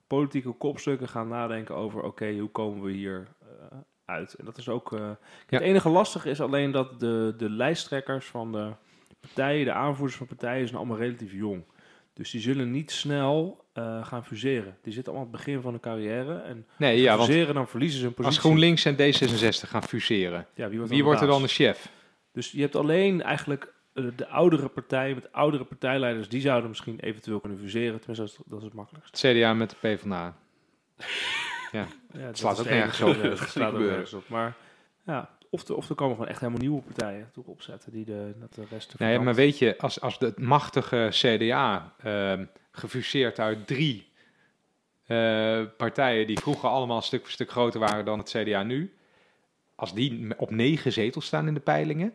politieke kopstukken gaan nadenken over... oké, hoe komen we hier uit? En dat is ook... eh, Het enige lastige is alleen dat de, de lijsttrekkers van de partijen... de aanvoerders van partijen zijn allemaal relatief jong. Dus die zullen niet snel eh, gaan fuseren. Die zitten allemaal aan het begin van hun carrière. En Nee, ja, want fuseren, dan verliezen ze hun positie. als GroenLinks en D66 gaan fuseren, Ja, wie wordt, wie wordt er dan de chef? Dus je hebt alleen eigenlijk eh, de oudere partijen met oudere partijleiders, die zouden misschien eventueel kunnen fuseren. Tenminste, dat is, dat is het makkelijkst. Het CDA met de PvdA. Ja, dat slaat is ook het nergens op. Ja, slaat ook gebeuren. nergens op. Maar ja, of, er- of er komen gewoon echt helemaal nieuwe partijen toe opzetten die de, dat de rest... Nee, maar weet je, als, als de machtige CDA, ehm, gefuseerd uit drie eh, partijen die vroeger allemaal een stuk voor stuk groter waren dan het CDA nu, als die op negen zetels staan in de peilingen,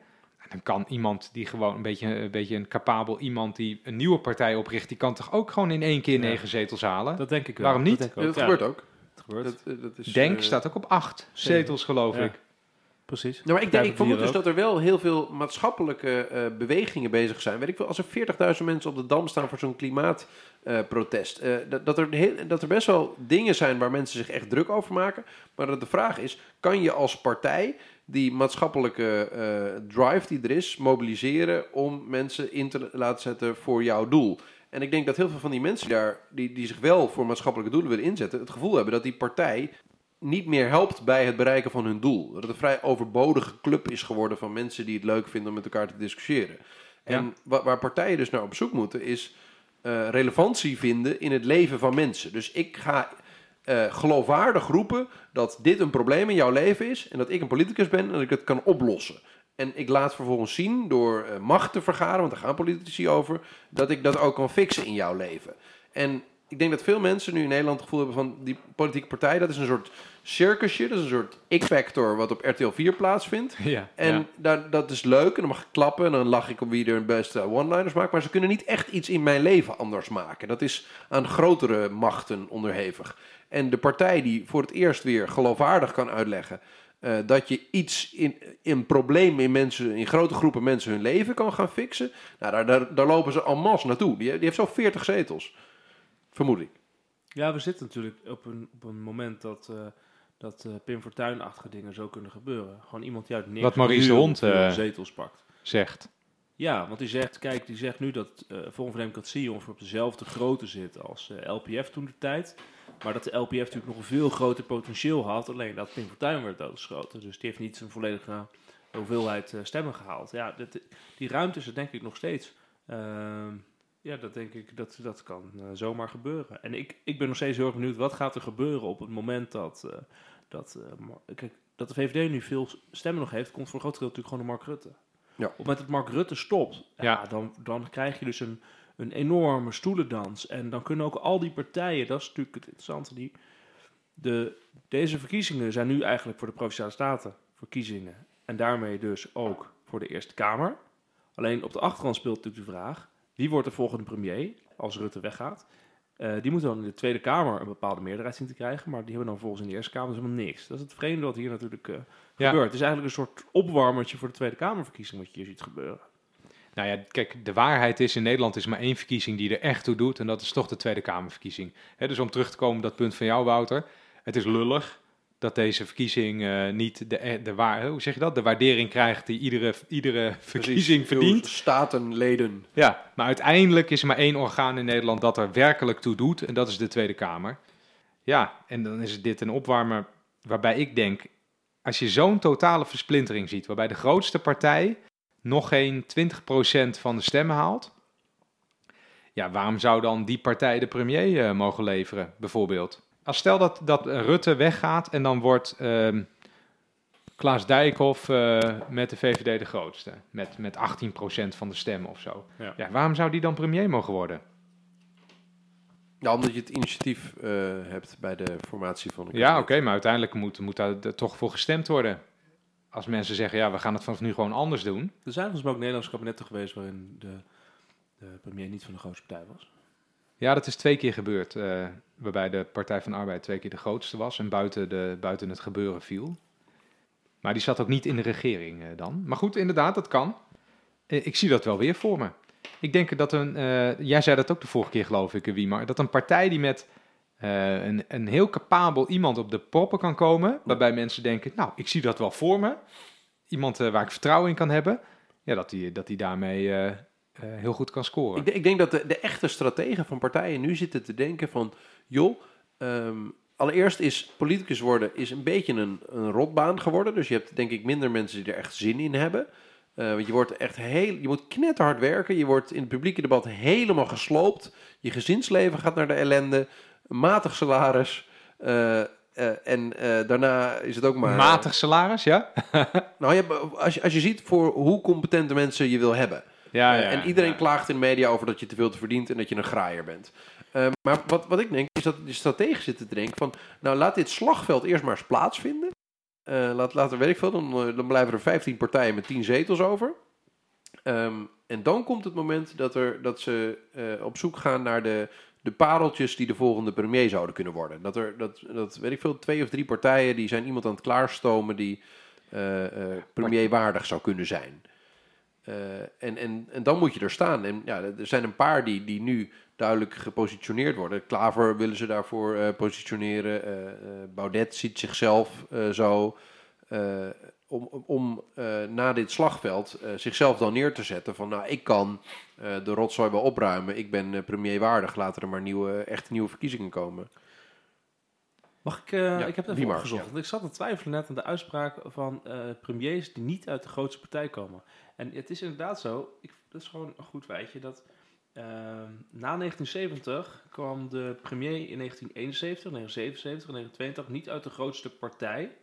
dan kan iemand die gewoon een beetje, een beetje een capabel iemand die een nieuwe partij opricht, die kan toch ook gewoon in één keer Ja. negen zetels halen? Dat denk ik wel. Waarom niet? Dat, gebeurt ook. dat gebeurt. Dat, eh, is, Denk eh, staat ook op acht zetels, geloof Ja. ik. Precies. Nou, maar ik, denk, ik vermoed dus dat er wel heel veel maatschappelijke eh, bewegingen bezig zijn. Weet ik veel, als er 40.000 mensen op de Dam staan voor zo'n klimaatprotest. eh, dat, dat, er heel- dat er best wel dingen zijn waar mensen zich echt druk over maken. Maar dat de vraag is, kan je als partij die maatschappelijke eh, drive die er is, mobiliseren om mensen in te laten zetten voor jouw doel? En ik denk dat heel veel van die mensen daar, die, die zich wel voor maatschappelijke doelen willen inzetten, het gevoel hebben dat die partij niet meer helpt bij het bereiken van hun doel. Dat het een vrij overbodige club is geworden van mensen die het leuk vinden om met elkaar te discussiëren. En wa- waar partijen dus naar op zoek moeten, is eh, relevantie vinden in het leven van mensen. Dus ik ga eh, geloofwaardig roepen dat dit een probleem in jouw leven is en dat ik een politicus ben en dat ik het kan oplossen. En ik laat vervolgens zien door eh, macht te vergaren, want daar gaan politici over, dat ik dat ook kan fixen in jouw leven. En ik denk dat veel mensen nu in Nederland het gevoel hebben van die politieke partij, dat is een soort circusje, dat is een soort X-factor wat op RTL 4 plaatsvindt. Ja, En ja. daar, dat is leuk en dan mag ik klappen en dan lach ik op wie er het beste one-liners maakt. Maar ze kunnen niet echt iets in mijn leven anders maken. Dat is aan grotere machten onderhevig. En de partij die voor het eerst weer geloofwaardig kan uitleggen... eh, dat je iets in een probleem in, mensen, in grote groepen mensen hun leven kan gaan fixen. Nou, daar, daar, daar lopen ze en masse naartoe. Die, die heeft zo 40 zetels. Vermoed ik. Ja, we zitten natuurlijk op een, op een moment dat, eh, dat eh, Pim Fortuyn-achtige dingen zo kunnen gebeuren. Gewoon iemand die uit niks Wat Maurice de Hond, eh, zetels pakt. Zegt. Ja, want die zegt, kijk, die zegt nu dat uh, Forum voor Democratie ongeveer op dezelfde grootte zit als eh, LPF toen de tijd. Maar dat de LPF natuurlijk nog een veel groter potentieel had. Alleen dat Pim Fortuyn werd doodgeschoten. Dus die heeft niet zijn volledige hoeveelheid eh, stemmen gehaald. Ja, die ruimte is er denk ik nog steeds. Ehm, ja, dat denk ik, dat, dat kan eh, zomaar gebeuren. En ik, ik ben nog steeds heel erg benieuwd, wat gaat er gebeuren op het moment dat, eh, dat, eh, kijk, dat de VVD nu veel stemmen nog heeft, komt voor een groot deel natuurlijk gewoon door Mark Rutte. Ja. Op het moment dat Mark Rutte stopt, ja. Ja. dan, dan krijg je dus een, een enorme stoelendans. En dan kunnen ook al die partijen, dat is natuurlijk het interessante, die, de, deze verkiezingen zijn nu eigenlijk voor de Provinciale Staten verkiezingen. En daarmee dus ook voor de Eerste Kamer. Alleen op de achtergrond speelt natuurlijk de vraag, wie wordt de volgende premier als Rutte weggaat? Eh, die moeten dan in de Tweede Kamer een bepaalde meerderheid zien te krijgen, maar die hebben dan volgens in de Eerste Kamer dus helemaal niks. Dat is het vreemde wat hier natuurlijk eh, Ja. gebeurt. Het is eigenlijk een soort opwarmertje voor de Tweede Kamerverkiezing wat je hier ziet gebeuren. Nou ja, kijk, de waarheid is in Nederland is maar één verkiezing die er echt toe doet. En dat is toch de Tweede Kamerverkiezing. Dus om terug te komen op dat punt van jou, Wouter. Het is lullig dat deze verkiezing eh, niet de, eh, de, waar, hoe zeg je dat? de waardering krijgt die iedere, iedere verkiezing Veel verdient. Statenleden. Ja, maar uiteindelijk is er maar één orgaan in Nederland dat er werkelijk toe doet. En dat is de Tweede Kamer. Ja, en dan is dit een opwarmer waarbij ik denk, als je zo'n totale versplintering ziet, waarbij de grootste partij nog geen 20% van de stemmen haalt. Ja, waarom zou dan die partij de premier eh, mogen leveren, bijvoorbeeld? Als stel dat, dat Rutte weggaat en dan wordt ehm, Klaas Dijkhoff eh, met de VVD de grootste. Met, met 18% van de stemmen of zo. Ja. Ja, waarom zou die dan premier mogen worden? Ja, omdat je het initiatief eh, hebt bij de formatie van Ja, oké, maar uiteindelijk moet, moet daar er toch voor gestemd worden. Als mensen zeggen, ja, we gaan het vanaf nu gewoon anders doen. Er zijn volgens mij ook Nederlandse kabinetten geweest waarin de, de premier niet van de grootste partij was. Ja, dat is twee keer gebeurd. eh, waarbij de Partij van de Arbeid twee keer de grootste was en buiten, de, buiten het gebeuren viel. Maar die zat ook niet in de regering eh, dan. Maar goed, inderdaad, dat kan. Eh, ik zie dat wel weer voor me. Ik denk dat een, jij zei dat ook de vorige keer geloof ik, Wiemar, dat een partij die met een, een heel capabel iemand op de proppen kan komen, waarbij mensen denken, nou, ik zie dat wel voor me. Iemand waar ik vertrouwen in kan hebben, ja, dat die, dat die daarmee heel goed kan scoren. Ik, ik denk dat de, de echte strategen van partijen nu zitten te denken van... joh, ehm, allereerst is politicus worden is een beetje een, een rotbaan geworden. Dus je hebt denk ik minder mensen die er echt zin in hebben. Eh, want je wordt echt heel, je moet knetterhard werken. Je wordt in het publieke debat helemaal gesloopt. Je gezinsleven gaat naar de ellende. Matig salaris. eh, eh, en eh, daarna is het ook maar... Matig salaris, ja? Nou, je, als, je, als je ziet voor hoe competente mensen je wil hebben. Ja, Eh, en iedereen klaagt in de media over dat je te veel te verdient en dat je een graaier bent. Eh, maar wat, wat ik denk, is dat de strategen zitten te denken van... Nou, laat dit slagveld eerst maar eens plaatsvinden. Eh, laat, laat er, weet ik veel, dan, dan blijven er 15 partijen met 10 zetels over. Ehm, en dan komt het moment dat, er, dat ze eh, op zoek gaan naar de, de pareltjes die de volgende premier zouden kunnen worden. Dat er, dat, dat weet ik veel, twee of drie partijen die zijn iemand aan het klaarstomen die eh, eh, premierwaardig zou kunnen zijn. Eh, en, en, en dan moet je er staan. En ja, er zijn een paar die, die nu duidelijk gepositioneerd worden. Klaver willen ze daarvoor eh, positioneren. eh, Baudet ziet zichzelf zo. om om, na dit slagveld zichzelf dan neer te zetten van... nou, ik kan de rotzooi wel opruimen. Ik ben eh, premierwaardig. Laten er maar nieuwe, echte nieuwe verkiezingen komen. Mag ik, ik heb het even opgezocht. ja. Want ik zat te twijfelen net aan de uitspraak van premiers die niet uit de grootste partij komen. En het is inderdaad zo, ik, dat is gewoon een goed feitje, dat ehm, na 1970 kwam de premier in 1971, 1977 en 1982 niet uit de grootste partij.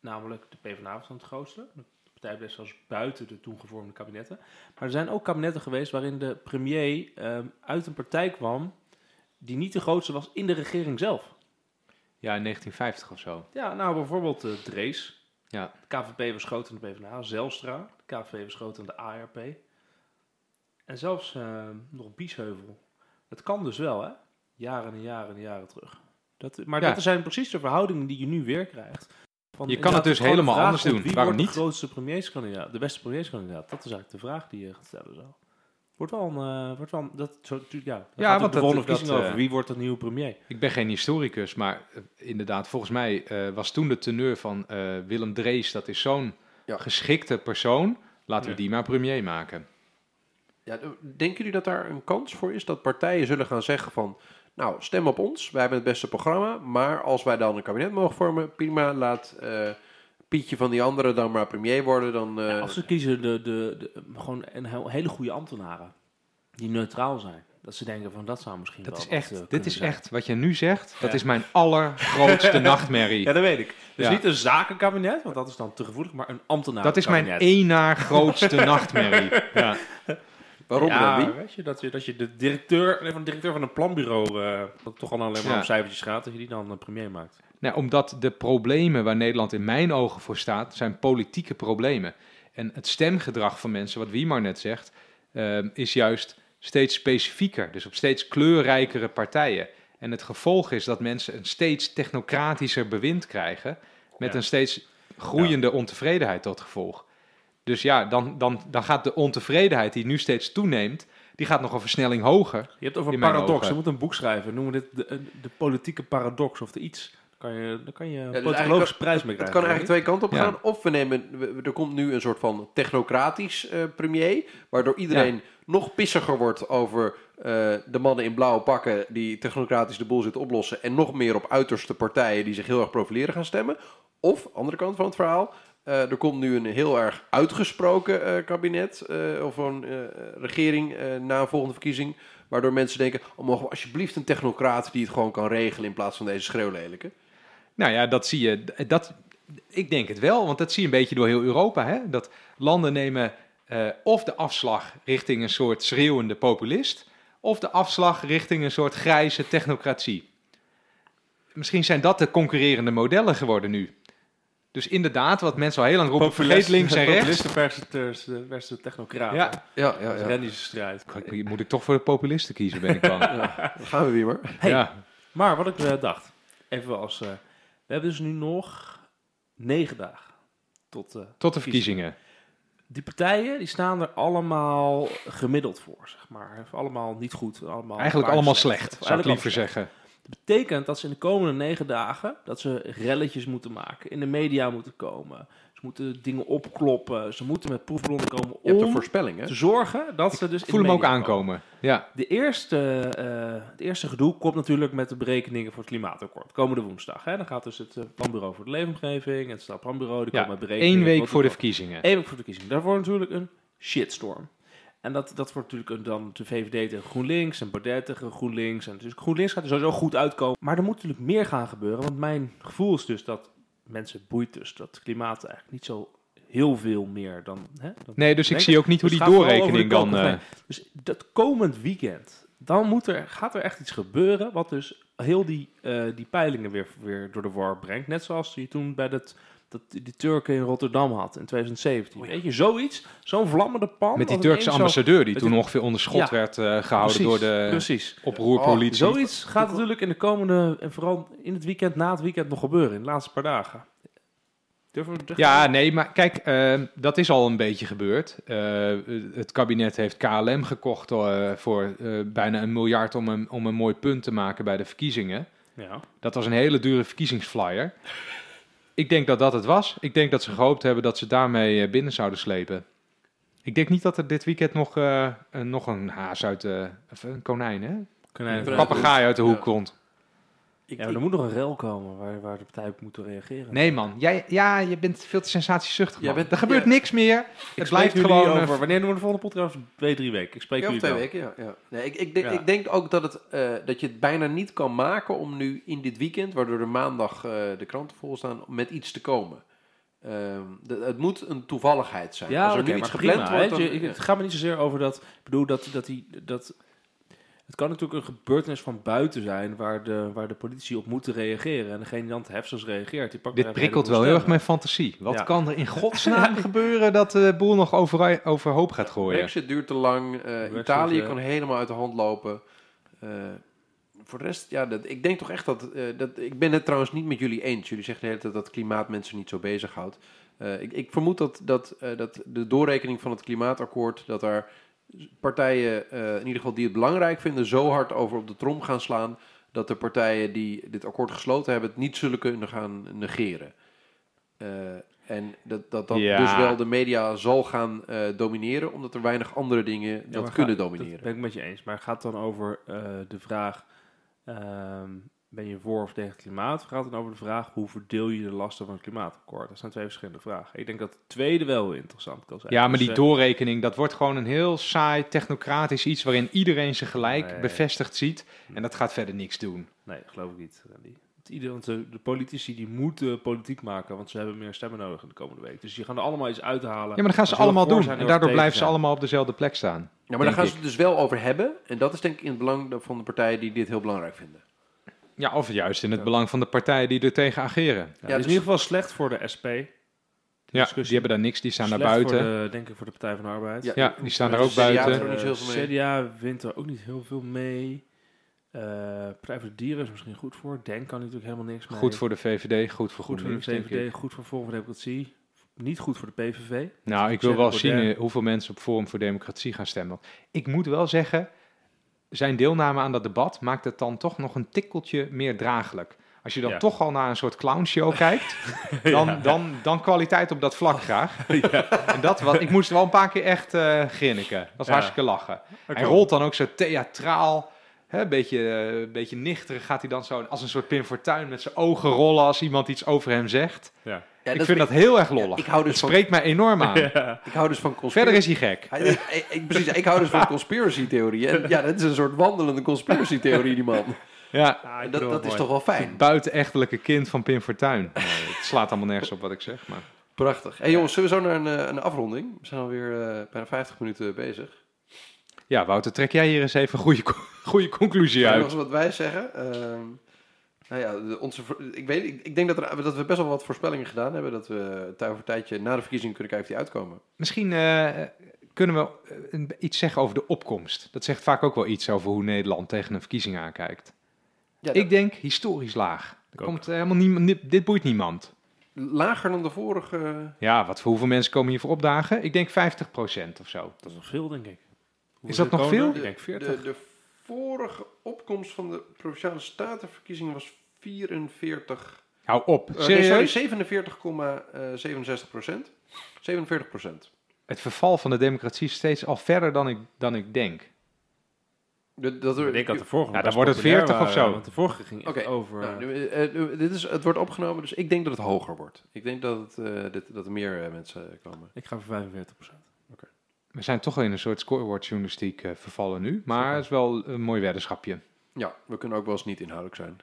Namelijk de PvdA was dan het grootste, de partijen best zelfs buiten de toen gevormde kabinetten. Maar er zijn ook kabinetten geweest waarin de premier ehm, uit een partij kwam die niet de grootste was in de regering zelf. Ja, in 1950 of zo. Ja, nou bijvoorbeeld eh, Drees. Ja. De KVP dan de PvdA. Zelstra. De KVP dan de ARP. En zelfs eh, nog Biesheuvel. Het kan dus wel, hè? Jaren en jaren en jaren terug. Dat, maar Ja. dat zijn precies de verhoudingen die je nu weer krijgt. Je kan het dus helemaal anders doen. Wie Waarom wordt niet? de grootste premierskandidaat? De beste premierskandidaat? Dat is eigenlijk de vraag die je gaat stellen zo. Wordt wel een... eh, wordt wel een- dat, zo, ja, Ja, ja want de dat- volgende dat, over. eh, Wie wordt de nieuwe premier? Ik ben geen historicus, maar eh, inderdaad, volgens mij eh, was toen de teneur van eh, Willem Drees, dat is zo'n Ja. geschikte persoon, laten we die maar premier maken. Ja, denken jullie dat daar een kans voor is? Dat partijen zullen gaan zeggen van... Nou, stem op ons. Wij hebben het beste programma. Maar als wij dan een kabinet mogen vormen... Prima, laat eh, Pietje van die anderen dan maar premier worden. Dan, eh, Ja, als ze kiezen de, de, de, gewoon een heel- hele goede ambtenaren. Die neutraal zijn. Dat ze denken van dat zou misschien Dat wel is wat, echt, eh, dit is zijn. echt, wat je nu zegt, dat Ja. is mijn allergrootste nachtmerrie. Ja, dat weet ik. Dus Ja. niet een zakenkabinet, want dat is dan te gevoelig, maar een ambtenaar. Dat is mijn één na grootste nachtmerrie. Ja. waarom ja, dan wie? weet je, dat je, dat je de directeur, nee, van de directeur van een planbureau, eh dat toch al alleen maar Ja. op cijfertjes gaat, dat je die dan een premier maakt. Nou, omdat de problemen waar Nederland in mijn ogen voor staat, zijn politieke problemen. En het stemgedrag van mensen, wat Wiemar net zegt, eh, is juist steeds specifieker. Dus op steeds kleurrijkere partijen. En het gevolg is dat mensen een steeds technocratischer bewind krijgen, met Ja. een steeds groeiende ontevredenheid tot gevolg. Dus ja, dan, dan, dan gaat de ontevredenheid die nu steeds toeneemt, die gaat nog een versnelling hoger. Je hebt over mijn paradox, je moet een boek schrijven, noemen we dit de, de politieke paradox of de iets. Kan je, dan kan je een dus eigenlijk prijs mee Het krijgen. kan eigenlijk twee kanten op Ja. gaan. Of we nemen, er komt nu een soort van technocratisch eh, premier, waardoor iedereen nog pissiger wordt over eh, de mannen in blauwe pakken die technocratisch de boel zitten oplossen en nog meer op uiterste partijen die zich heel erg profileren gaan stemmen. Of, andere kant van het verhaal, eh, er komt nu een heel erg uitgesproken kabinet of een regering na een volgende verkiezing, waardoor mensen denken, oh, mogen we alsjeblieft een technocraat die het gewoon kan regelen in plaats van deze schreeuwlelijke. Nou ja, dat zie je. Dat, ik denk het wel, want dat zie je een beetje door heel Europa. Hè? Dat landen nemen eh, of de afslag richting een soort schreeuwende populist, of de afslag richting een soort grijze technocratie. Misschien zijn dat de concurrerende modellen geworden nu. Dus inderdaad, wat mensen al heel lang roepen, vergeet links en rechts. Populisten versus, versus technocraten. Ja. Ja, ja, Dat is ja. Strijd. Ik- Moet ik toch voor de populisten kiezen, ben ik bang. Dan gaan we weer maar. Hey. Ja. Maar wat ik eh, dacht, even als... eh, we hebben dus nu nog negen dagen tot... eh, Tot de verkiezingen. die partijen die staan er allemaal gemiddeld voor, zeg maar. Allemaal niet goed. Allemaal Eigenlijk allemaal slecht, zou ik liever zeggen. Dat betekent dat ze in de komende negen dagen dat ze relletjes moeten maken, in de media moeten komen. Ze moeten dingen opkloppen. Ze moeten met proefbronnen komen Je hebt een om voorspelling, hè? te zorgen dat ze dus. in Voel de hem ook media aankomen. Ja. De eerste, eh, het eerste gedoe komt natuurlijk met de berekeningen voor het klimaatakkoord. Komende woensdag. Hè? Dan gaat dus het eh, planbureau voor de leefomgeving en het Staat Planbureau. Die Ja, komen met berekeningen. Eén week Wat- voor de verkiezingen. Eén week voor de verkiezingen. Daarvoor natuurlijk een shitstorm. En dat, dat wordt natuurlijk een- dan de VVD tegen GroenLinks en Baudet tegen GroenLinks. En dus GroenLinks gaat er sowieso goed uitkomen. Maar er moet natuurlijk meer gaan gebeuren. Want mijn gevoel is dus dat mensen boeit dus dat klimaat eigenlijk niet zo heel veel meer dan... Hè, dan Nee, dus ik denken. zie ook niet hoe Dus die doorrekening dan... eh. Dus dat komend weekend, dan moet er, gaat er echt iets gebeuren wat dus heel die, eh, die peilingen weer, weer door de war brengt. Net zoals je toen bij dat, dat die Turken in Rotterdam had in 2017. Weet je, zoiets, zo'n vlammende pan. Met die Turkse ambassadeur die toen die- ongeveer onder schot Ja. werd eh, gehouden Precies, door de Precies. oproerpolitie. Zoiets gaat natuurlijk in de komende, en vooral in het weekend, na het weekend nog gebeuren, in de laatste paar dagen. Ja, nee, maar kijk, eh, dat is al een beetje gebeurd. Eh, het kabinet heeft KLM gekocht eh, voor bijna een miljard om een, om een mooi punt te maken bij de verkiezingen. Ja. Dat was een hele dure verkiezingsflyer. Ik denk dat dat het was. Ik denk dat ze gehoopt hebben dat ze daarmee eh, binnen zouden slepen. Ik denk niet dat er dit weekend nog, eh, een, nog een haas uit de... Of een konijn, hè? Konijn. Een papegaai uit de hoek Ja. komt. Ik, Ja, maar er moet nog een rel komen waar, waar de partij op moet reageren. Nee man, jij, ja, je bent veel te sensatiezuchtig man. bent- er gebeurt ja. niks meer. Ik Het blijft gewoon... eh, over. Wanneer doen we de volgende podcast? Twee, drie weken. Ik spreek Ja, of twee dan. weken, ja. ja. Nee, ik, ik, denk, Ja. ik denk ook dat, het, eh, dat je het bijna niet kan maken om nu in dit weekend, waardoor de maandag eh, de kranten vol staan, met iets te komen. Ehm, de- het moet een toevalligheid zijn. Ja, Als er oké, nu iets maar gepland prima, wordt, hè. dan- Je- Het gaat me niet zozeer over dat... Ik bedoel, dat, dat, die, dat... Het kan natuurlijk een gebeurtenis van buiten zijn... waar de, waar de politici op moeten reageren. En degene die dan te heftig reageert... Die pakt Dit prikkelt wel heel erg mijn fantasie. Wat Ja. kan er in godsnaam gebeuren dat de boel nog over, overhoop gaat gooien? Brexit duurt te lang. eh, Brexit, Italië kan helemaal uit de hand lopen. Eh, voor de rest, ja, dat, ik denk toch echt dat, eh, dat... Ik ben het trouwens niet met jullie eens. Jullie zeggen de hele tijd dat klimaat mensen niet zo bezighoudt. Eh ik, ik vermoed dat, dat, eh, dat de doorrekening van het klimaatakkoord... dat daar partijen, eh, in ieder geval die het belangrijk vinden... zo hard over op de trom gaan slaan... dat de partijen die dit akkoord gesloten hebben... het niet zullen kunnen gaan negeren. Eh, en dat dat, dat Ja. dus wel de media zal gaan eh, domineren... omdat er weinig andere dingen Ja, dat kunnen domineren. Dat ben ik met je eens. Maar het gaat dan over de vraag... ehm, ben je voor of tegen het klimaat? Of gaat het dan over de vraag... hoe verdeel je de lasten van het klimaatakkoord? Dat zijn twee verschillende vragen. Ik denk dat het tweede wel interessant kan zijn. Ja, maar Dus, die eh, doorrekening, dat wordt gewoon een heel saai technocratisch iets waarin iedereen zich gelijk Nee. bevestigd ziet. En dat gaat verder niks doen. Nee, geloof ik niet. Randy. Het want de, de politici die moeten politiek maken, want ze hebben meer stemmen nodig in de komende week. Dus die gaan er allemaal iets uithalen. Ja, maar dat gaan ze allemaal doen. En daardoor blijven ze allemaal op dezelfde plek staan. Ja, maar daar gaan ik. ze het dus wel over hebben. En dat is denk ik in het belang van de partijen die dit heel belangrijk vinden. Ja, of juist in het Ja. belang van de partijen die er tegen ageren. Ja, Ja, het is dus- in ieder geval slecht voor de SP. Ja, Discussie. die hebben daar niks, die staan daar Slecht buiten. Voor de, denk ik voor de Partij van de Arbeid. Ja, Ja, die staan daar ook heeft buiten. CDA wint er ook niet heel veel mee. Eh Partij voor de Dieren is misschien goed voor. Denk kan natuurlijk helemaal niks mee. Goed voor de VVD, goed voor goed voor de. VVD, goed voor Forum voor Democratie. Niet goed voor de PVV. Nou, ik wil wel zien eh, hoeveel mensen op Forum voor Democratie gaan stemmen. Ik moet wel zeggen, zijn deelname aan dat debat maakt het dan toch nog een tikkeltje meer draaglijk. Als je dan Ja. toch al naar een soort clownshow kijkt, dan, dan, dan kwaliteit op dat vlak graag. En dat, wat, ik moest wel een paar keer echt eh grinniken. Dat was Ja. hartstikke lachen. Hij rolt dan ook zo theatraal, hè, een beetje, een beetje nichterig gaat hij dan zo als een soort Pim Fortuyn met zijn ogen rollen als iemand iets over hem zegt. Ja. Ja, ik vind dat heel erg lollig. ik hou dus het van- spreekt mij enorm aan. Ik hou dus van conspiracy. Verder is hij gek. Ik, ik- precies, ik hou dus van conspiracy-theorie. En ja, dat is een soort wandelende conspiracy-theorie, die man. Ja, En dat, het dat is toch wel fijn. buitenechtelijke kind van Pim Fortuyn. Nee, het slaat allemaal nergens op wat ik zeg, maar... Prachtig. Hey jongens, zullen we zo naar een, eh, een afronding? We zijn alweer eh bijna 50 minuten bezig. Ja, Wouter, trek jij hier eens even een goede, goede conclusie Nog uit. eens wat wij zeggen. Ehm, nou ja, de- onze, voor- ik, weet, ik, ik denk dat, er, dat we best wel wat voorspellingen gedaan hebben. Dat we tijd voor tijdje na de verkiezingen kunnen kijken of die uitkomen. Misschien eh, kunnen we eh, iets zeggen over de opkomst. Dat zegt vaak ook wel iets over hoe Nederland tegen een verkiezing aankijkt. Ja, Ik denk historisch laag. Er komt eh, helemaal niemand, dit boeit niemand. Lager dan de vorige... Ja, wat voor hoeveel mensen komen hiervoor opdagen? Ik denk 50% of zo. Dat is nog veel, denk ik. Is dat nog veel? Ik denk 40. De, de vorige opkomst van de Provinciale Statenverkiezingen was 44... Hou op. eh, nee, Serieus? sorry, 47,67 procent. 47 procent. Het verval van de democratie is steeds al verder dan ik, dan ik denk. De- Dat er, Ik denk dat de vorige Ja, dan best wordt het populair 40 of waren, zo. Want de vorige ging over... Nou, eh, nu, eh, eh, dit is, het wordt opgenomen, dus ik denk dat het hoger wordt. Ik denk dat, het, eh, dit, dat er meer eh, mensen komen. ik ga voor 45% We zijn toch al in een soort scorebordjournalistiek eh, vervallen nu. Maar het is wel een mooi weddenschapje. Ja, we kunnen ook wel eens niet inhoudelijk zijn.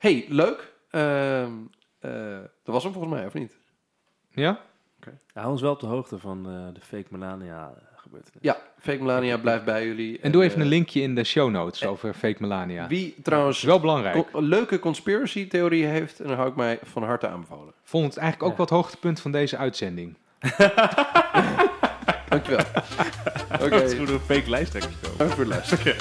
Hey, leuk. Ehm, eh, dat was hem volgens mij, of niet? Ja? Hou ons wel op de hoogte van eh, de fake Melania eh, gebeurtenis. Ja, Fake Melania blijft bij jullie. En doe even een linkje in de show notes over fake Melania. Wie Dat trouwens wel belangrijk. co- leuke conspiracy theorieën heeft, en dan hou ik mij van harte aanbevolen. Vond het eigenlijk ook Ja. het hoogtepunt van deze uitzending. Dankjewel. Oké, Dat is goed een fake komen. dank voor het luisteren.